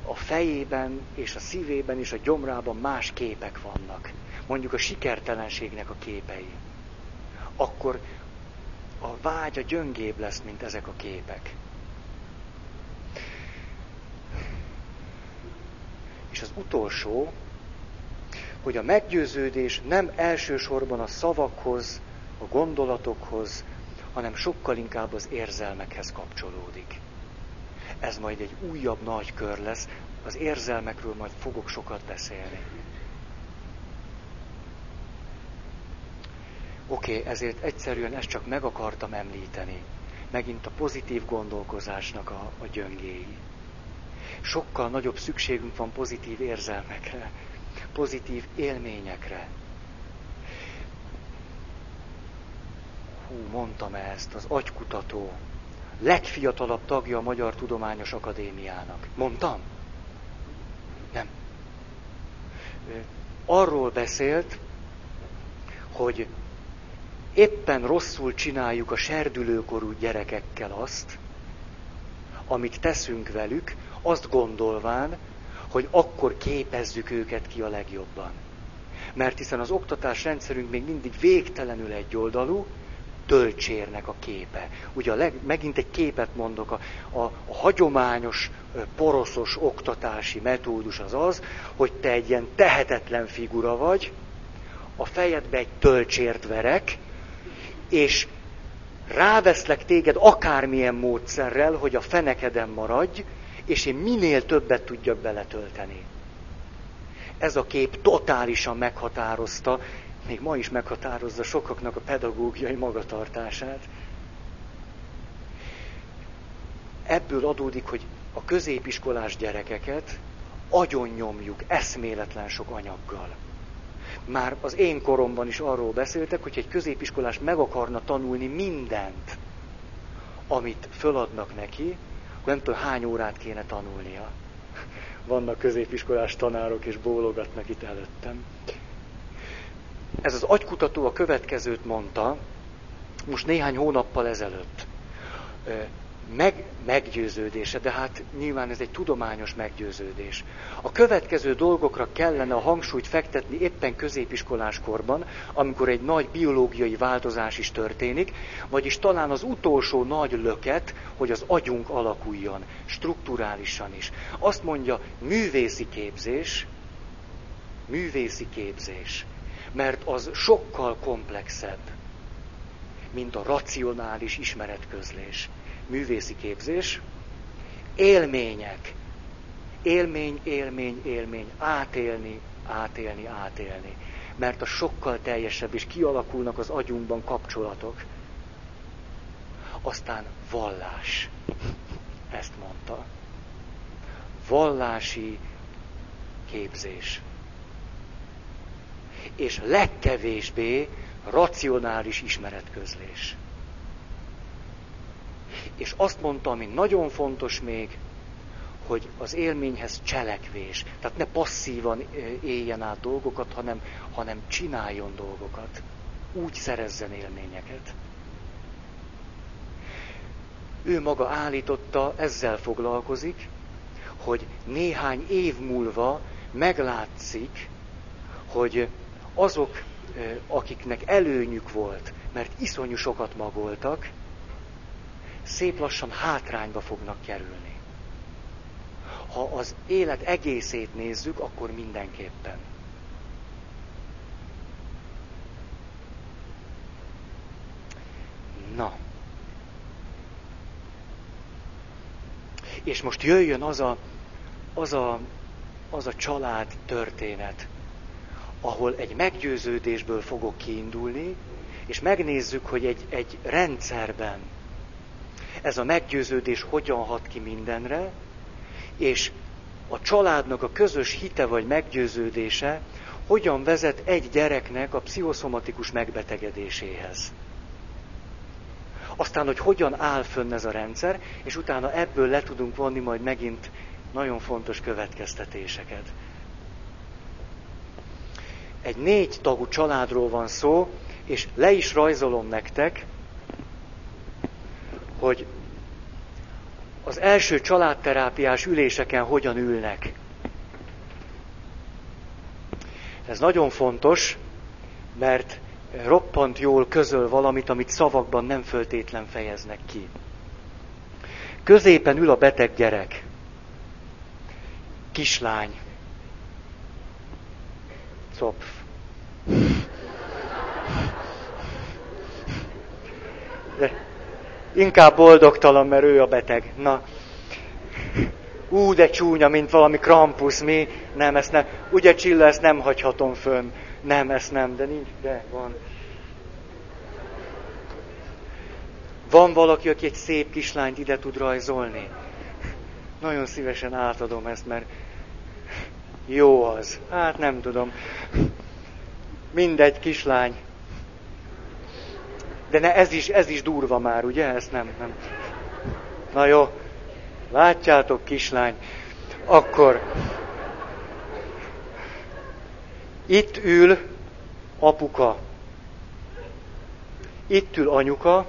a fejében és a szívében és a gyomrában más képek vannak. Mondjuk a sikertelenségnek a képei. Akkor a vágya gyöngébb lesz, mint ezek a képek. És az utolsó, hogy a meggyőződés nem elsősorban a szavakhoz, a gondolatokhoz, hanem sokkal inkább az érzelmekhez kapcsolódik. Ez majd egy újabb nagy kör lesz, az érzelmekről majd fogok sokat beszélni. Oké, okay, ezért egyszerűen ezt csak meg akartam említeni. Megint a pozitív gondolkozásnak a, a gyöngéi. Sokkal nagyobb szükségünk van pozitív érzelmekre, pozitív élményekre. hú, mondtam ezt, az agykutató, legfiatalabb tagja a Magyar Tudományos Akadémiának. Mondtam? Nem. Arról beszélt, hogy éppen rosszul csináljuk a serdülőkorú gyerekekkel azt, amit teszünk velük, azt gondolván, hogy akkor képezzük őket ki a legjobban. Mert hiszen az oktatás rendszerünk még mindig végtelenül egyoldalú, töltsérnek a képe. Ugye a leg, megint egy képet mondok, a, a, a hagyományos poroszos oktatási metódus az az, hogy te egy ilyen tehetetlen figura vagy, a fejedbe egy töltsért verek, és ráveszlek téged akármilyen módszerrel, hogy a fenekeden maradj, és én minél többet tudjak beletölteni. Ez a kép totálisan meghatározta még ma is meghatározza sokaknak a pedagógiai magatartását. Ebből adódik, hogy a középiskolás gyerekeket agyon nyomjuk eszméletlen sok anyaggal. Már az én koromban is arról beszéltek, hogy egy középiskolás meg akarna tanulni mindent, amit föladnak neki, akkor nem tudom, hány órát kéne tanulnia. Vannak középiskolás tanárok, és bólogatnak itt előttem. Ez az agykutató a következőt mondta, most néhány hónappal ezelőtt. Meg, meggyőződése, de hát nyilván ez egy tudományos meggyőződés. A következő dolgokra kellene a hangsúlyt fektetni éppen középiskolás korban, amikor egy nagy biológiai változás is történik, vagyis talán az utolsó nagy löket, hogy az agyunk alakuljon, strukturálisan is. Azt mondja, művészi képzés, művészi képzés mert az sokkal komplexebb. mint a racionális ismeretközlés. Művészi képzés, élmények. Élmény, élmény, élmény. Átélni, átélni, átélni. Mert a sokkal teljesebb, és kialakulnak az agyunkban kapcsolatok. Aztán vallás. Ezt mondta. Vallási képzés. És legkevésbé racionális ismeretközlés. És azt mondta, ami nagyon fontos még, hogy az élményhez cselekvés. Tehát ne passzívan éljen át dolgokat, hanem, hanem csináljon dolgokat. Úgy szerezzen élményeket. Ő maga állította, ezzel foglalkozik, hogy néhány év múlva meglátszik, hogy azok, akiknek előnyük volt, mert iszonyú sokat magoltak, szép lassan hátrányba fognak kerülni. Ha az élet egészét nézzük, akkor mindenképpen. Na. És most jöjjön az a, az a, az a család történet, ahol egy meggyőződésből fogok kiindulni, és megnézzük, hogy egy, egy rendszerben ez a meggyőződés hogyan hat ki mindenre, és a családnak a közös hite vagy meggyőződése hogyan vezet egy gyereknek a pszichoszomatikus megbetegedéséhez. Aztán, hogy hogyan áll fönn ez a rendszer, és utána ebből le tudunk vonni majd megint nagyon fontos következtetéseket. Egy négy tagú családról van szó, és le is rajzolom nektek, hogy az első családterápiás üléseken hogyan ülnek. Ez nagyon fontos, mert roppant jól közöl valamit, amit szavakban nem föltétlen fejeznek ki. Középen ül a beteg gyerek. Kislány. Copf. De inkább boldogtalan, mert ő a beteg. Na, ú, de csúnya, mint valami krampusz, mi? Nem, ezt nem. Ugye Csilla, ezt nem hagyhatom fönn. Nem, ezt nem, de nincs, de van. Van valaki, aki egy szép kislányt ide tud rajzolni? Nagyon szívesen átadom ezt, mert jó az. Hát nem tudom. Mindegy, kislány. De ne, ez is, ez is durva már, ugye? Ezt nem, nem. Na jó. Látjátok, kislány. Akkor itt ül apuka. Itt ül anyuka.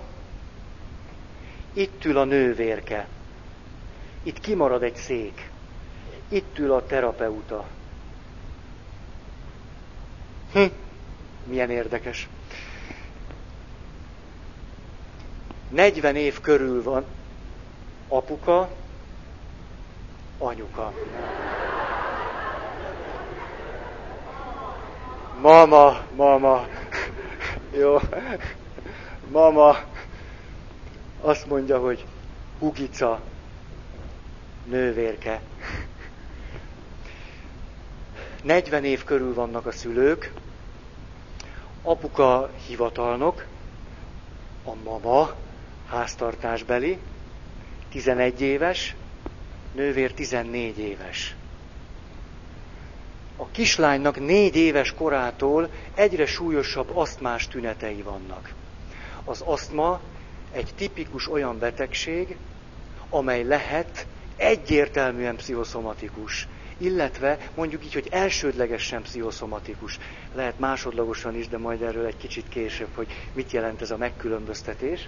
Itt ül a nővérke. Itt kimarad egy szék. Itt ül a terapeuta. Hm, milyen érdekes. 40 év körül van apuka, anyuka. Mama, mama, jó, mama azt mondja, hogy Hugica, nővérke. 40 év körül vannak a szülők, apuka hivatalnok, a mama háztartásbeli, 11 éves, nővér 14 éves. A kislánynak négy éves korától egyre súlyosabb asztmás tünetei vannak. Az asztma egy tipikus olyan betegség, amely lehet egyértelműen pszichoszomatikus, illetve mondjuk így, hogy elsődlegesen pszichoszomatikus. Lehet másodlagosan is, de majd erről egy kicsit később, hogy mit jelent ez a megkülönböztetés.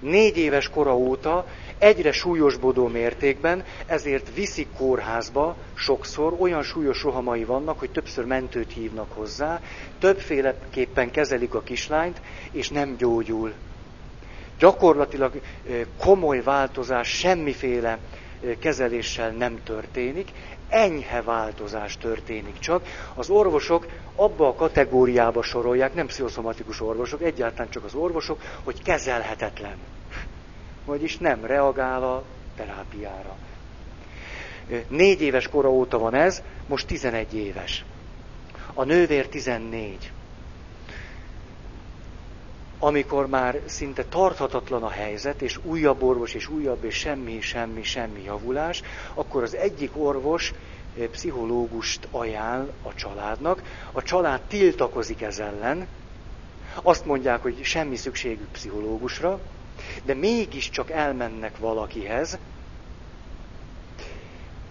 Négy éves kora óta egyre súlyosbodó mértékben, ezért viszik kórházba sokszor, olyan súlyos rohamai vannak, hogy többször mentőt hívnak hozzá, többféleképpen kezelik a kislányt, és nem gyógyul. Gyakorlatilag komoly változás, semmiféle kezeléssel nem történik, enyhe változás történik csak. Az orvosok abba a kategóriába sorolják, nem pszichoszomatikus orvosok, egyáltalán csak az orvosok, hogy kezelhetetlen. Vagyis nem reagál a terápiára. Négy éves kora óta van ez, most 11 éves. A nővér 14 amikor már szinte tarthatatlan a helyzet, és újabb orvos, és újabb, és semmi, semmi, semmi javulás, akkor az egyik orvos eh, pszichológust ajánl a családnak, a család tiltakozik ez ellen, azt mondják, hogy semmi szükségük pszichológusra, de mégiscsak elmennek valakihez,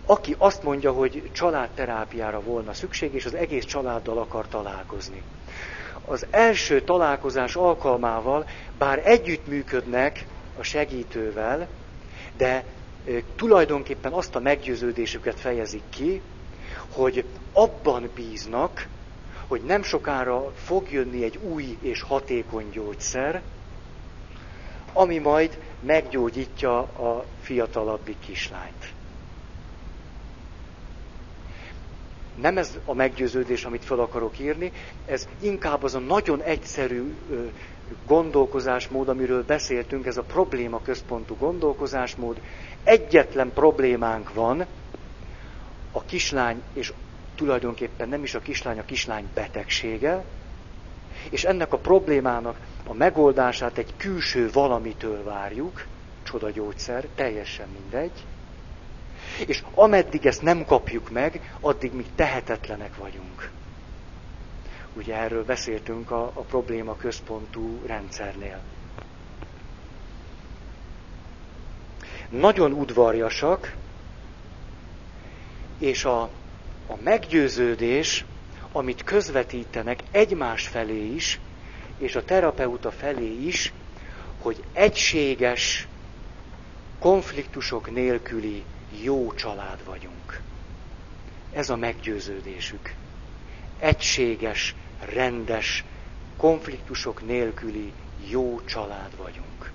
aki azt mondja, hogy családterápiára volna szükség, és az egész családdal akar találkozni az első találkozás alkalmával, bár együttműködnek a segítővel, de tulajdonképpen azt a meggyőződésüket fejezik ki, hogy abban bíznak, hogy nem sokára fog jönni egy új és hatékony gyógyszer, ami majd meggyógyítja a fiatalabbik kislányt. Nem ez a meggyőződés, amit fel akarok írni, ez inkább az a nagyon egyszerű gondolkozásmód, amiről beszéltünk, ez a probléma központú gondolkozásmód. Egyetlen problémánk van, a kislány, és tulajdonképpen nem is a kislány, a kislány betegsége, és ennek a problémának a megoldását egy külső valamitől várjuk, csodagyógyszer, teljesen mindegy, és ameddig ezt nem kapjuk meg, addig mi tehetetlenek vagyunk. Ugye erről beszéltünk a, a probléma központú rendszernél. Nagyon udvarjasak, és a, a meggyőződés, amit közvetítenek egymás felé is, és a terapeuta felé is, hogy egységes, konfliktusok nélküli jó család vagyunk. Ez a meggyőződésük. Egységes, rendes, konfliktusok nélküli jó család vagyunk.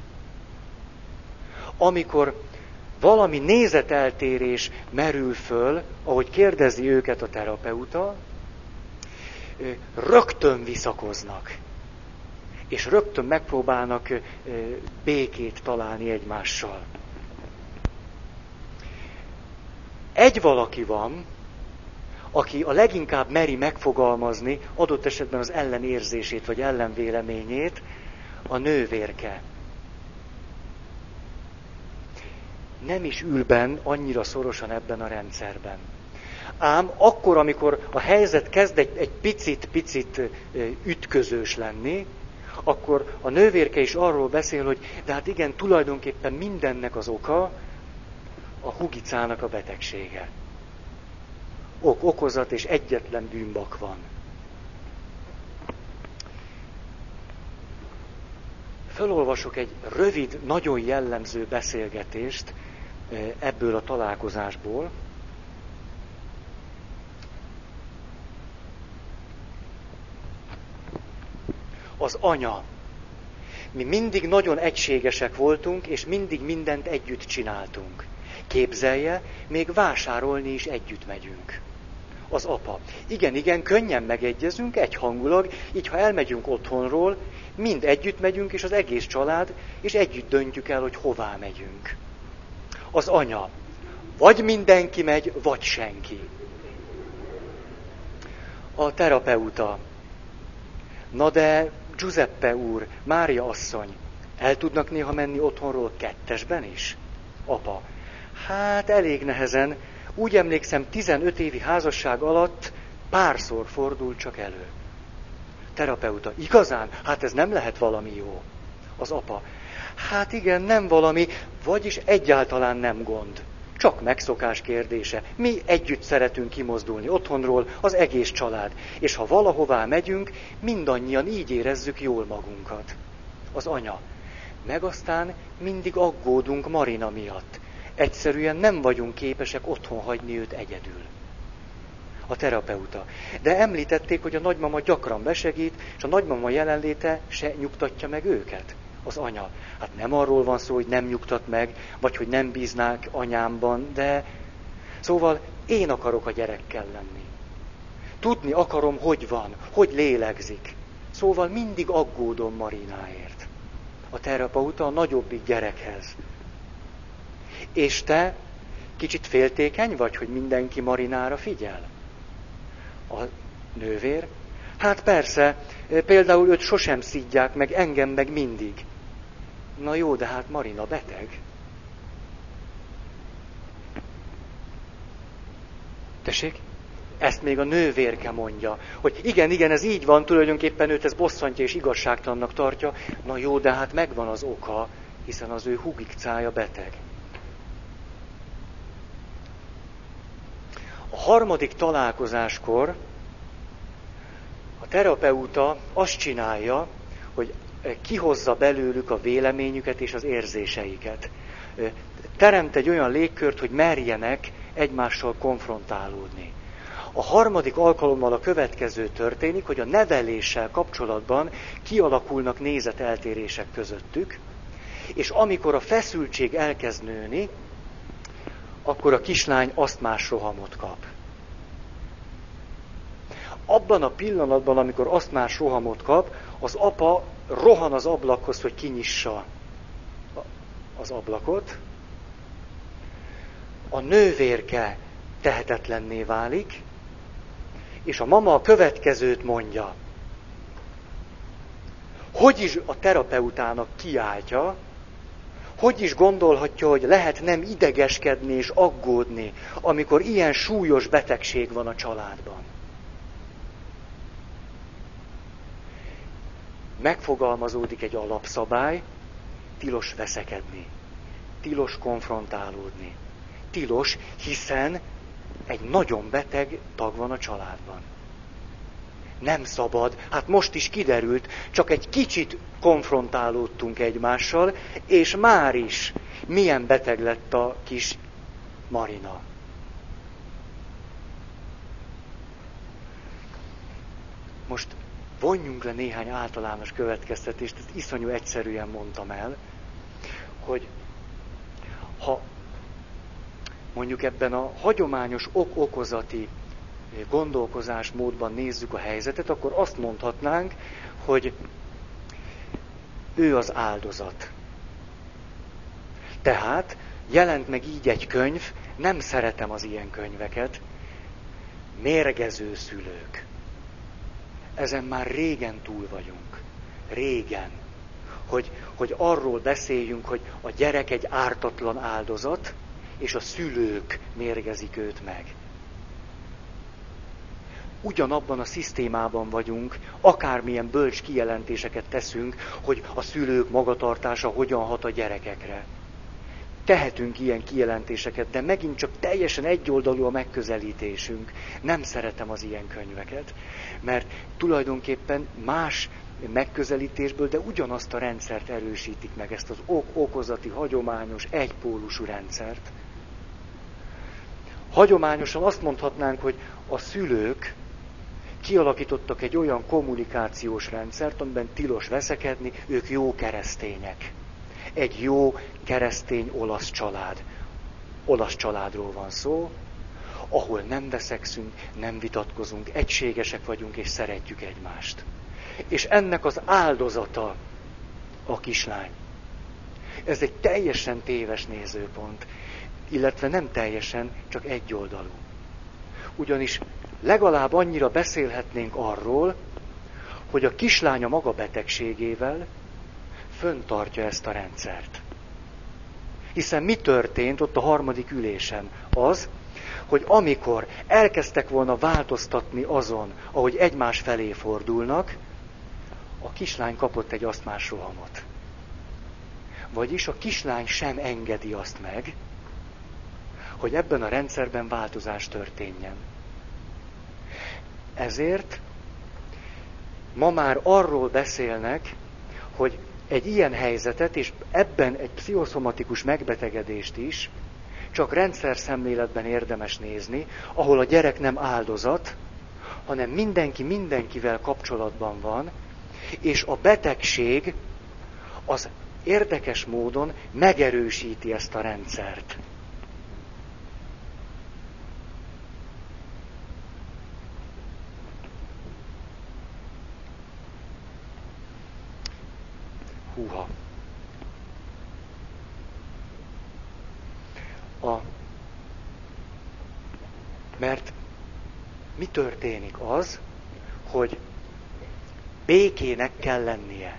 Amikor valami nézeteltérés merül föl, ahogy kérdezi őket a terapeuta, rögtön visszakoznak. És rögtön megpróbálnak békét találni egymással. Egy valaki van, aki a leginkább meri megfogalmazni adott esetben az ellenérzését vagy ellenvéleményét, a nővérke. Nem is ül benn annyira szorosan ebben a rendszerben. Ám akkor, amikor a helyzet kezd egy, egy picit-picit ütközős lenni, akkor a nővérke is arról beszél, hogy de hát igen, tulajdonképpen mindennek az oka a hugicának a betegsége. Ok, okozat és egyetlen bűnbak van. Fölolvasok egy rövid, nagyon jellemző beszélgetést eh, ebből a találkozásból. Az anya. Mi mindig nagyon egységesek voltunk, és mindig mindent együtt csináltunk. Képzelje, még vásárolni is együtt megyünk. Az apa. Igen, igen, könnyen megegyezünk, egyhangulag, így ha elmegyünk otthonról, mind együtt megyünk, és az egész család, és együtt döntjük el, hogy hová megyünk. Az anya. Vagy mindenki megy, vagy senki. A terapeuta. Na de Giuseppe úr, Mária asszony, el tudnak néha menni otthonról kettesben is? Apa. Hát elég nehezen. Úgy emlékszem, 15 évi házasság alatt párszor fordul csak elő. Terapeuta, igazán? Hát ez nem lehet valami jó. Az apa, hát igen, nem valami, vagyis egyáltalán nem gond. Csak megszokás kérdése. Mi együtt szeretünk kimozdulni otthonról, az egész család. És ha valahová megyünk, mindannyian így érezzük jól magunkat. Az anya. Meg aztán mindig aggódunk Marina miatt. Egyszerűen nem vagyunk képesek otthon hagyni őt egyedül. A terapeuta. De említették, hogy a nagymama gyakran besegít, és a nagymama jelenléte se nyugtatja meg őket. az anya. Hát nem arról van szó, hogy nem nyugtat meg, vagy hogy nem bíznák anyámban, de szóval én akarok a gyerekkel lenni. Tudni akarom, hogy van, hogy lélegzik. Szóval mindig aggódom Marináért. A terapeuta a nagyobbik gyerekhez. És te kicsit féltékeny vagy, hogy mindenki Marinára figyel? A nővér? Hát persze, például őt sosem szidják meg, engem meg mindig. Na jó, de hát Marina beteg. Tessék? Ezt még a nővérke mondja, hogy igen, igen, ez így van, tulajdonképpen őt ez bosszantja és igazságtalannak tartja. Na jó, de hát megvan az oka, hiszen az ő hugikcája beteg. Harmadik találkozáskor a terapeuta azt csinálja, hogy kihozza belőlük a véleményüket és az érzéseiket. Teremt egy olyan légkört, hogy merjenek egymással konfrontálódni. A harmadik alkalommal a következő történik, hogy a neveléssel kapcsolatban kialakulnak nézeteltérések közöttük, és amikor a feszültség elkezd nőni, akkor a kislány azt más rohamot kap. Abban a pillanatban, amikor azt más rohamot kap, az apa rohan az ablakhoz, hogy kinyissa az ablakot. A nővérke tehetetlenné válik, és a mama a következőt mondja. Hogy is a terapeutának kiáltja, hogy is gondolhatja, hogy lehet nem idegeskedni és aggódni, amikor ilyen súlyos betegség van a családban. Megfogalmazódik egy alapszabály, tilos veszekedni, tilos konfrontálódni, tilos, hiszen egy nagyon beteg tag van a családban. Nem szabad, hát most is kiderült, csak egy kicsit konfrontálódtunk egymással, és már is milyen beteg lett a kis Marina. Most vonjunk le néhány általános következtetést, ezt iszonyú egyszerűen mondtam el, hogy ha mondjuk ebben a hagyományos ok-okozati gondolkozásmódban nézzük a helyzetet, akkor azt mondhatnánk, hogy ő az áldozat. Tehát jelent meg így egy könyv, nem szeretem az ilyen könyveket, mérgező szülők. Ezen már régen túl vagyunk. Régen. Hogy, hogy arról beszéljünk, hogy a gyerek egy ártatlan áldozat, és a szülők mérgezik őt meg. Ugyanabban a szisztémában vagyunk, akármilyen bölcs kijelentéseket teszünk, hogy a szülők magatartása hogyan hat a gyerekekre. Tehetünk ilyen kijelentéseket, de megint csak teljesen egyoldalú a megközelítésünk. Nem szeretem az ilyen könyveket, mert tulajdonképpen más megközelítésből, de ugyanazt a rendszert erősítik meg, ezt az ok-okozati, hagyományos, egypólusú rendszert. Hagyományosan azt mondhatnánk, hogy a szülők kialakítottak egy olyan kommunikációs rendszert, amiben tilos veszekedni, ők jó keresztények. Egy jó keresztény olasz család. Olasz családról van szó, ahol nem veszekszünk, nem vitatkozunk, egységesek vagyunk és szeretjük egymást. És ennek az áldozata a kislány. Ez egy teljesen téves nézőpont illetve nem teljesen, csak egyoldalú. Ugyanis legalább annyira beszélhetnénk arról, hogy a kislánya maga betegségével föntartja ezt a rendszert. Hiszen mi történt ott a harmadik ülésen? Az, hogy amikor elkezdtek volna változtatni azon, ahogy egymás felé fordulnak, a kislány kapott egy asztmás rohamot. Vagyis a kislány sem engedi azt meg, hogy ebben a rendszerben változás történjen. Ezért ma már arról beszélnek, hogy egy ilyen helyzetet, és ebben egy pszichoszomatikus megbetegedést is csak rendszer szemléletben érdemes nézni, ahol a gyerek nem áldozat, hanem mindenki mindenkivel kapcsolatban van, és a betegség az érdekes módon megerősíti ezt a rendszert. Húha. A, mert mi történik az, hogy békének kell lennie.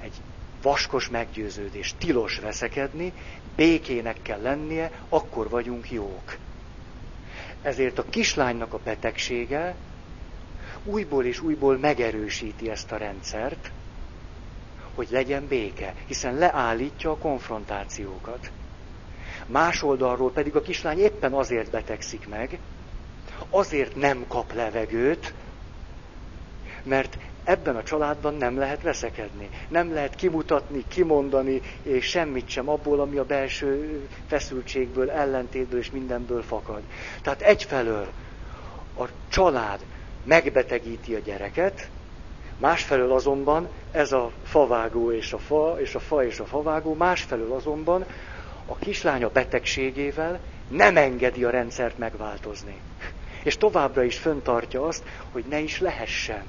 Egy vaskos meggyőződés, tilos veszekedni, békének kell lennie, akkor vagyunk jók. Ezért a kislánynak a betegsége újból és újból megerősíti ezt a rendszert, hogy legyen béke, hiszen leállítja a konfrontációkat. Más oldalról pedig a kislány éppen azért betegszik meg, azért nem kap levegőt, mert ebben a családban nem lehet veszekedni. Nem lehet kimutatni, kimondani és semmit sem abból, ami a belső feszültségből, ellentétből és mindenből fakad. Tehát egyfelől a család megbetegíti a gyereket, másfelől azonban ez a favágó és a fa, és a fa és a favágó, másfelől azonban a kislánya betegségével nem engedi a rendszert megváltozni. És továbbra is föntartja azt, hogy ne is lehessen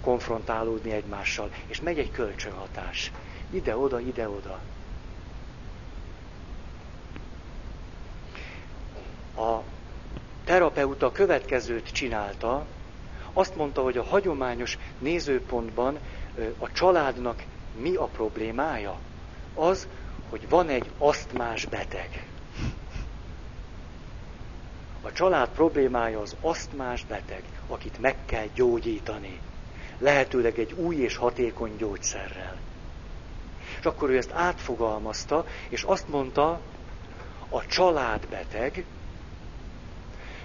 konfrontálódni egymással. És megy egy kölcsönhatás. Ide-oda, ide-oda. A terapeuta következőt csinálta, azt mondta, hogy a hagyományos nézőpontban a családnak mi a problémája? Az, hogy van egy asztmás beteg. A család problémája az asztmás beteg, akit meg kell gyógyítani. Lehetőleg egy új és hatékony gyógyszerrel. És akkor ő ezt átfogalmazta, és azt mondta, a család beteg,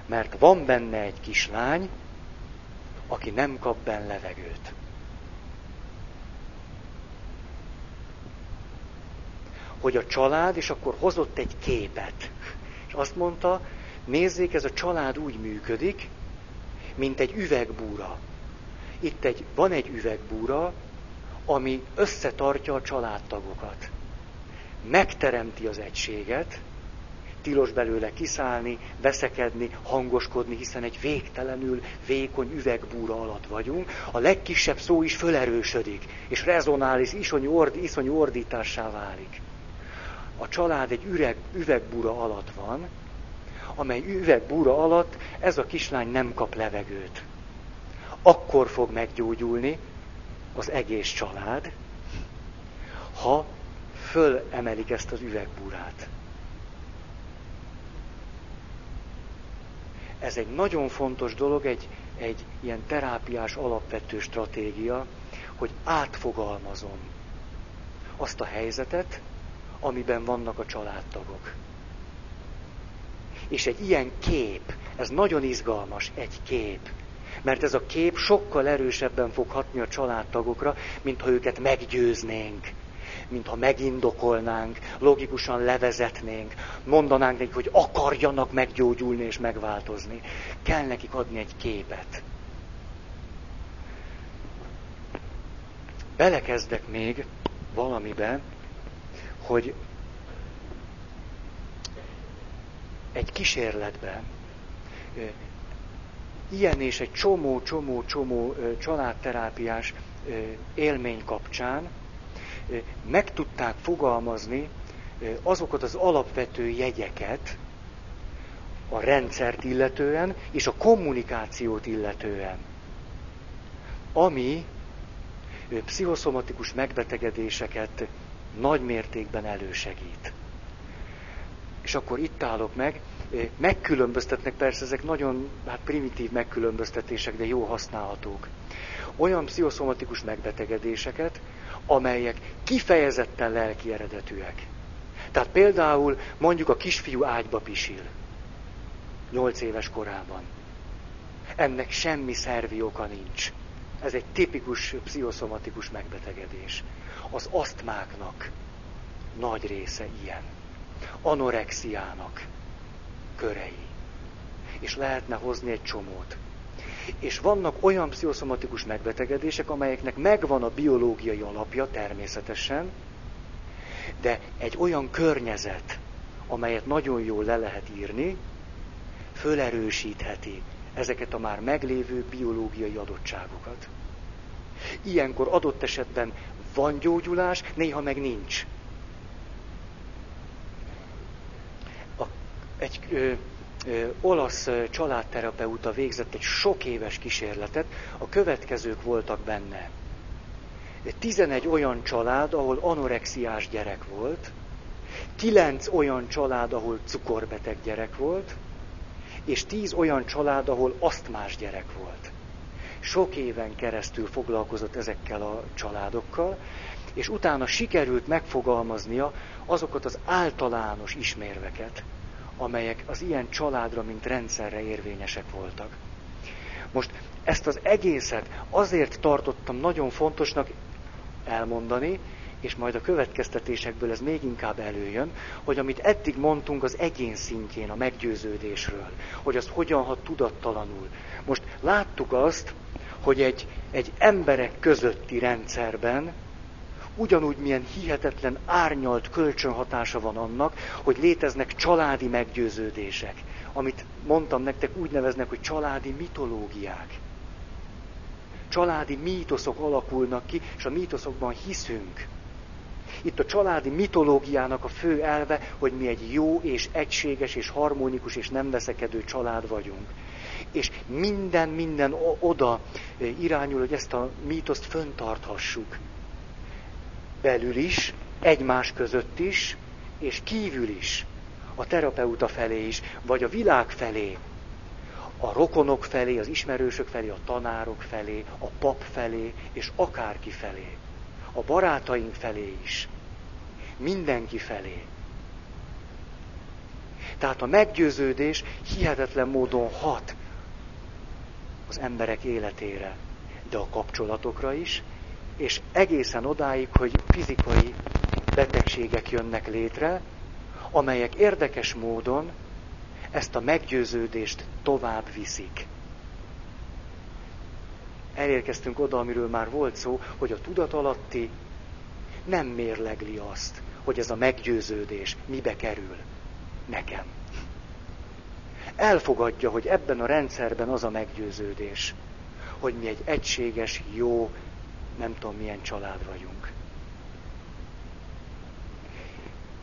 mert van benne egy kislány, aki nem kap benne levegőt. Hogy a család, és akkor hozott egy képet. És azt mondta, Nézzék, ez a család úgy működik, mint egy üvegbúra. Itt egy, van egy üvegbúra, ami összetartja a családtagokat. Megteremti az egységet, tilos belőle kiszállni, veszekedni, hangoskodni, hiszen egy végtelenül vékony üvegbúra alatt vagyunk. A legkisebb szó is fölerősödik, és rezonál, és iszonyú, ord, iszonyú ordítássá válik. A család egy üreg, üvegbúra alatt van, amely üvegbúra alatt ez a kislány nem kap levegőt. Akkor fog meggyógyulni az egész család, ha fölemelik ezt az üvegbúrát. Ez egy nagyon fontos dolog, egy, egy ilyen terápiás alapvető stratégia, hogy átfogalmazom azt a helyzetet, amiben vannak a családtagok. És egy ilyen kép, ez nagyon izgalmas, egy kép. Mert ez a kép sokkal erősebben fog hatni a családtagokra, mint ha őket meggyőznénk, mint ha megindokolnánk, logikusan levezetnénk, mondanánk nekik, hogy akarjanak meggyógyulni és megváltozni. Kell nekik adni egy képet. Belekezdek még valamibe, hogy egy kísérletben ilyen és egy csomó, csomó, csomó családterápiás élmény kapcsán meg tudták fogalmazni azokat az alapvető jegyeket a rendszert illetően és a kommunikációt illetően, ami pszichoszomatikus megbetegedéseket nagy mértékben elősegít és akkor itt állok meg. Megkülönböztetnek, persze ezek nagyon hát primitív megkülönböztetések, de jó használhatók. Olyan pszichoszomatikus megbetegedéseket, amelyek kifejezetten lelki eredetűek. Tehát például mondjuk a kisfiú ágyba pisil. Nyolc éves korában. Ennek semmi szervi oka nincs. Ez egy tipikus pszichoszomatikus megbetegedés. Az asztmáknak nagy része ilyen anorexiának körei. És lehetne hozni egy csomót. És vannak olyan pszichoszomatikus megbetegedések, amelyeknek megvan a biológiai alapja természetesen, de egy olyan környezet, amelyet nagyon jól le lehet írni, fölerősítheti ezeket a már meglévő biológiai adottságokat. Ilyenkor adott esetben van gyógyulás, néha meg nincs. Egy ö, ö, olasz családterapeuta végzett egy sok éves kísérletet, a következők voltak benne. 11 olyan család, ahol anorexiás gyerek volt, 9 olyan család, ahol cukorbeteg gyerek volt, és 10 olyan család, ahol asztmás gyerek volt. Sok éven keresztül foglalkozott ezekkel a családokkal, és utána sikerült megfogalmaznia azokat az általános ismérveket, amelyek az ilyen családra, mint rendszerre érvényesek voltak. Most ezt az egészet azért tartottam nagyon fontosnak elmondani, és majd a következtetésekből ez még inkább előjön, hogy amit eddig mondtunk az egyén szintjén, a meggyőződésről, hogy az hogyan hat tudattalanul. Most láttuk azt, hogy egy, egy emberek közötti rendszerben ugyanúgy milyen hihetetlen árnyalt kölcsönhatása van annak, hogy léteznek családi meggyőződések, amit mondtam nektek úgy neveznek, hogy családi mitológiák. Családi mítoszok alakulnak ki, és a mítoszokban hiszünk. Itt a családi mitológiának a fő elve, hogy mi egy jó és egységes és harmonikus és nem veszekedő család vagyunk. És minden, minden oda irányul, hogy ezt a mítoszt föntarthassuk. Belül is, egymás között is, és kívül is. A terapeuta felé is, vagy a világ felé. A rokonok felé, az ismerősök felé, a tanárok felé, a pap felé, és akárki felé a barátaink felé is. Mindenki felé. Tehát a meggyőződés hihetetlen módon hat az emberek életére, de a kapcsolatokra is, és egészen odáig, hogy fizikai betegségek jönnek létre, amelyek érdekes módon ezt a meggyőződést tovább viszik elérkeztünk oda, amiről már volt szó, hogy a tudatalatti nem mérlegli azt, hogy ez a meggyőződés mibe kerül nekem. Elfogadja, hogy ebben a rendszerben az a meggyőződés, hogy mi egy egységes, jó, nem tudom milyen család vagyunk.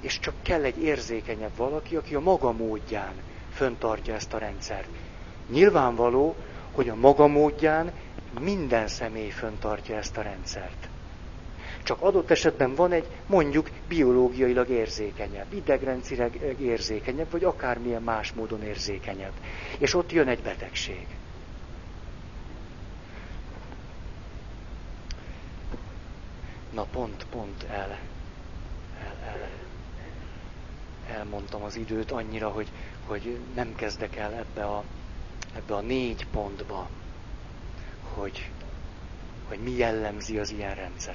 És csak kell egy érzékenyebb valaki, aki a maga módján föntartja ezt a rendszert. Nyilvánvaló, hogy a maga módján minden személy föntartja ezt a rendszert. Csak adott esetben van egy mondjuk biológiailag érzékenyebb, idegrendszerileg érzékenyebb, vagy akármilyen más módon érzékenyebb. És ott jön egy betegség. Na pont, pont el, el, el, elmondtam az időt annyira, hogy, hogy nem kezdek el ebbe a, ebbe a négy pontba hogy, hogy mi jellemzi az ilyen rendszer.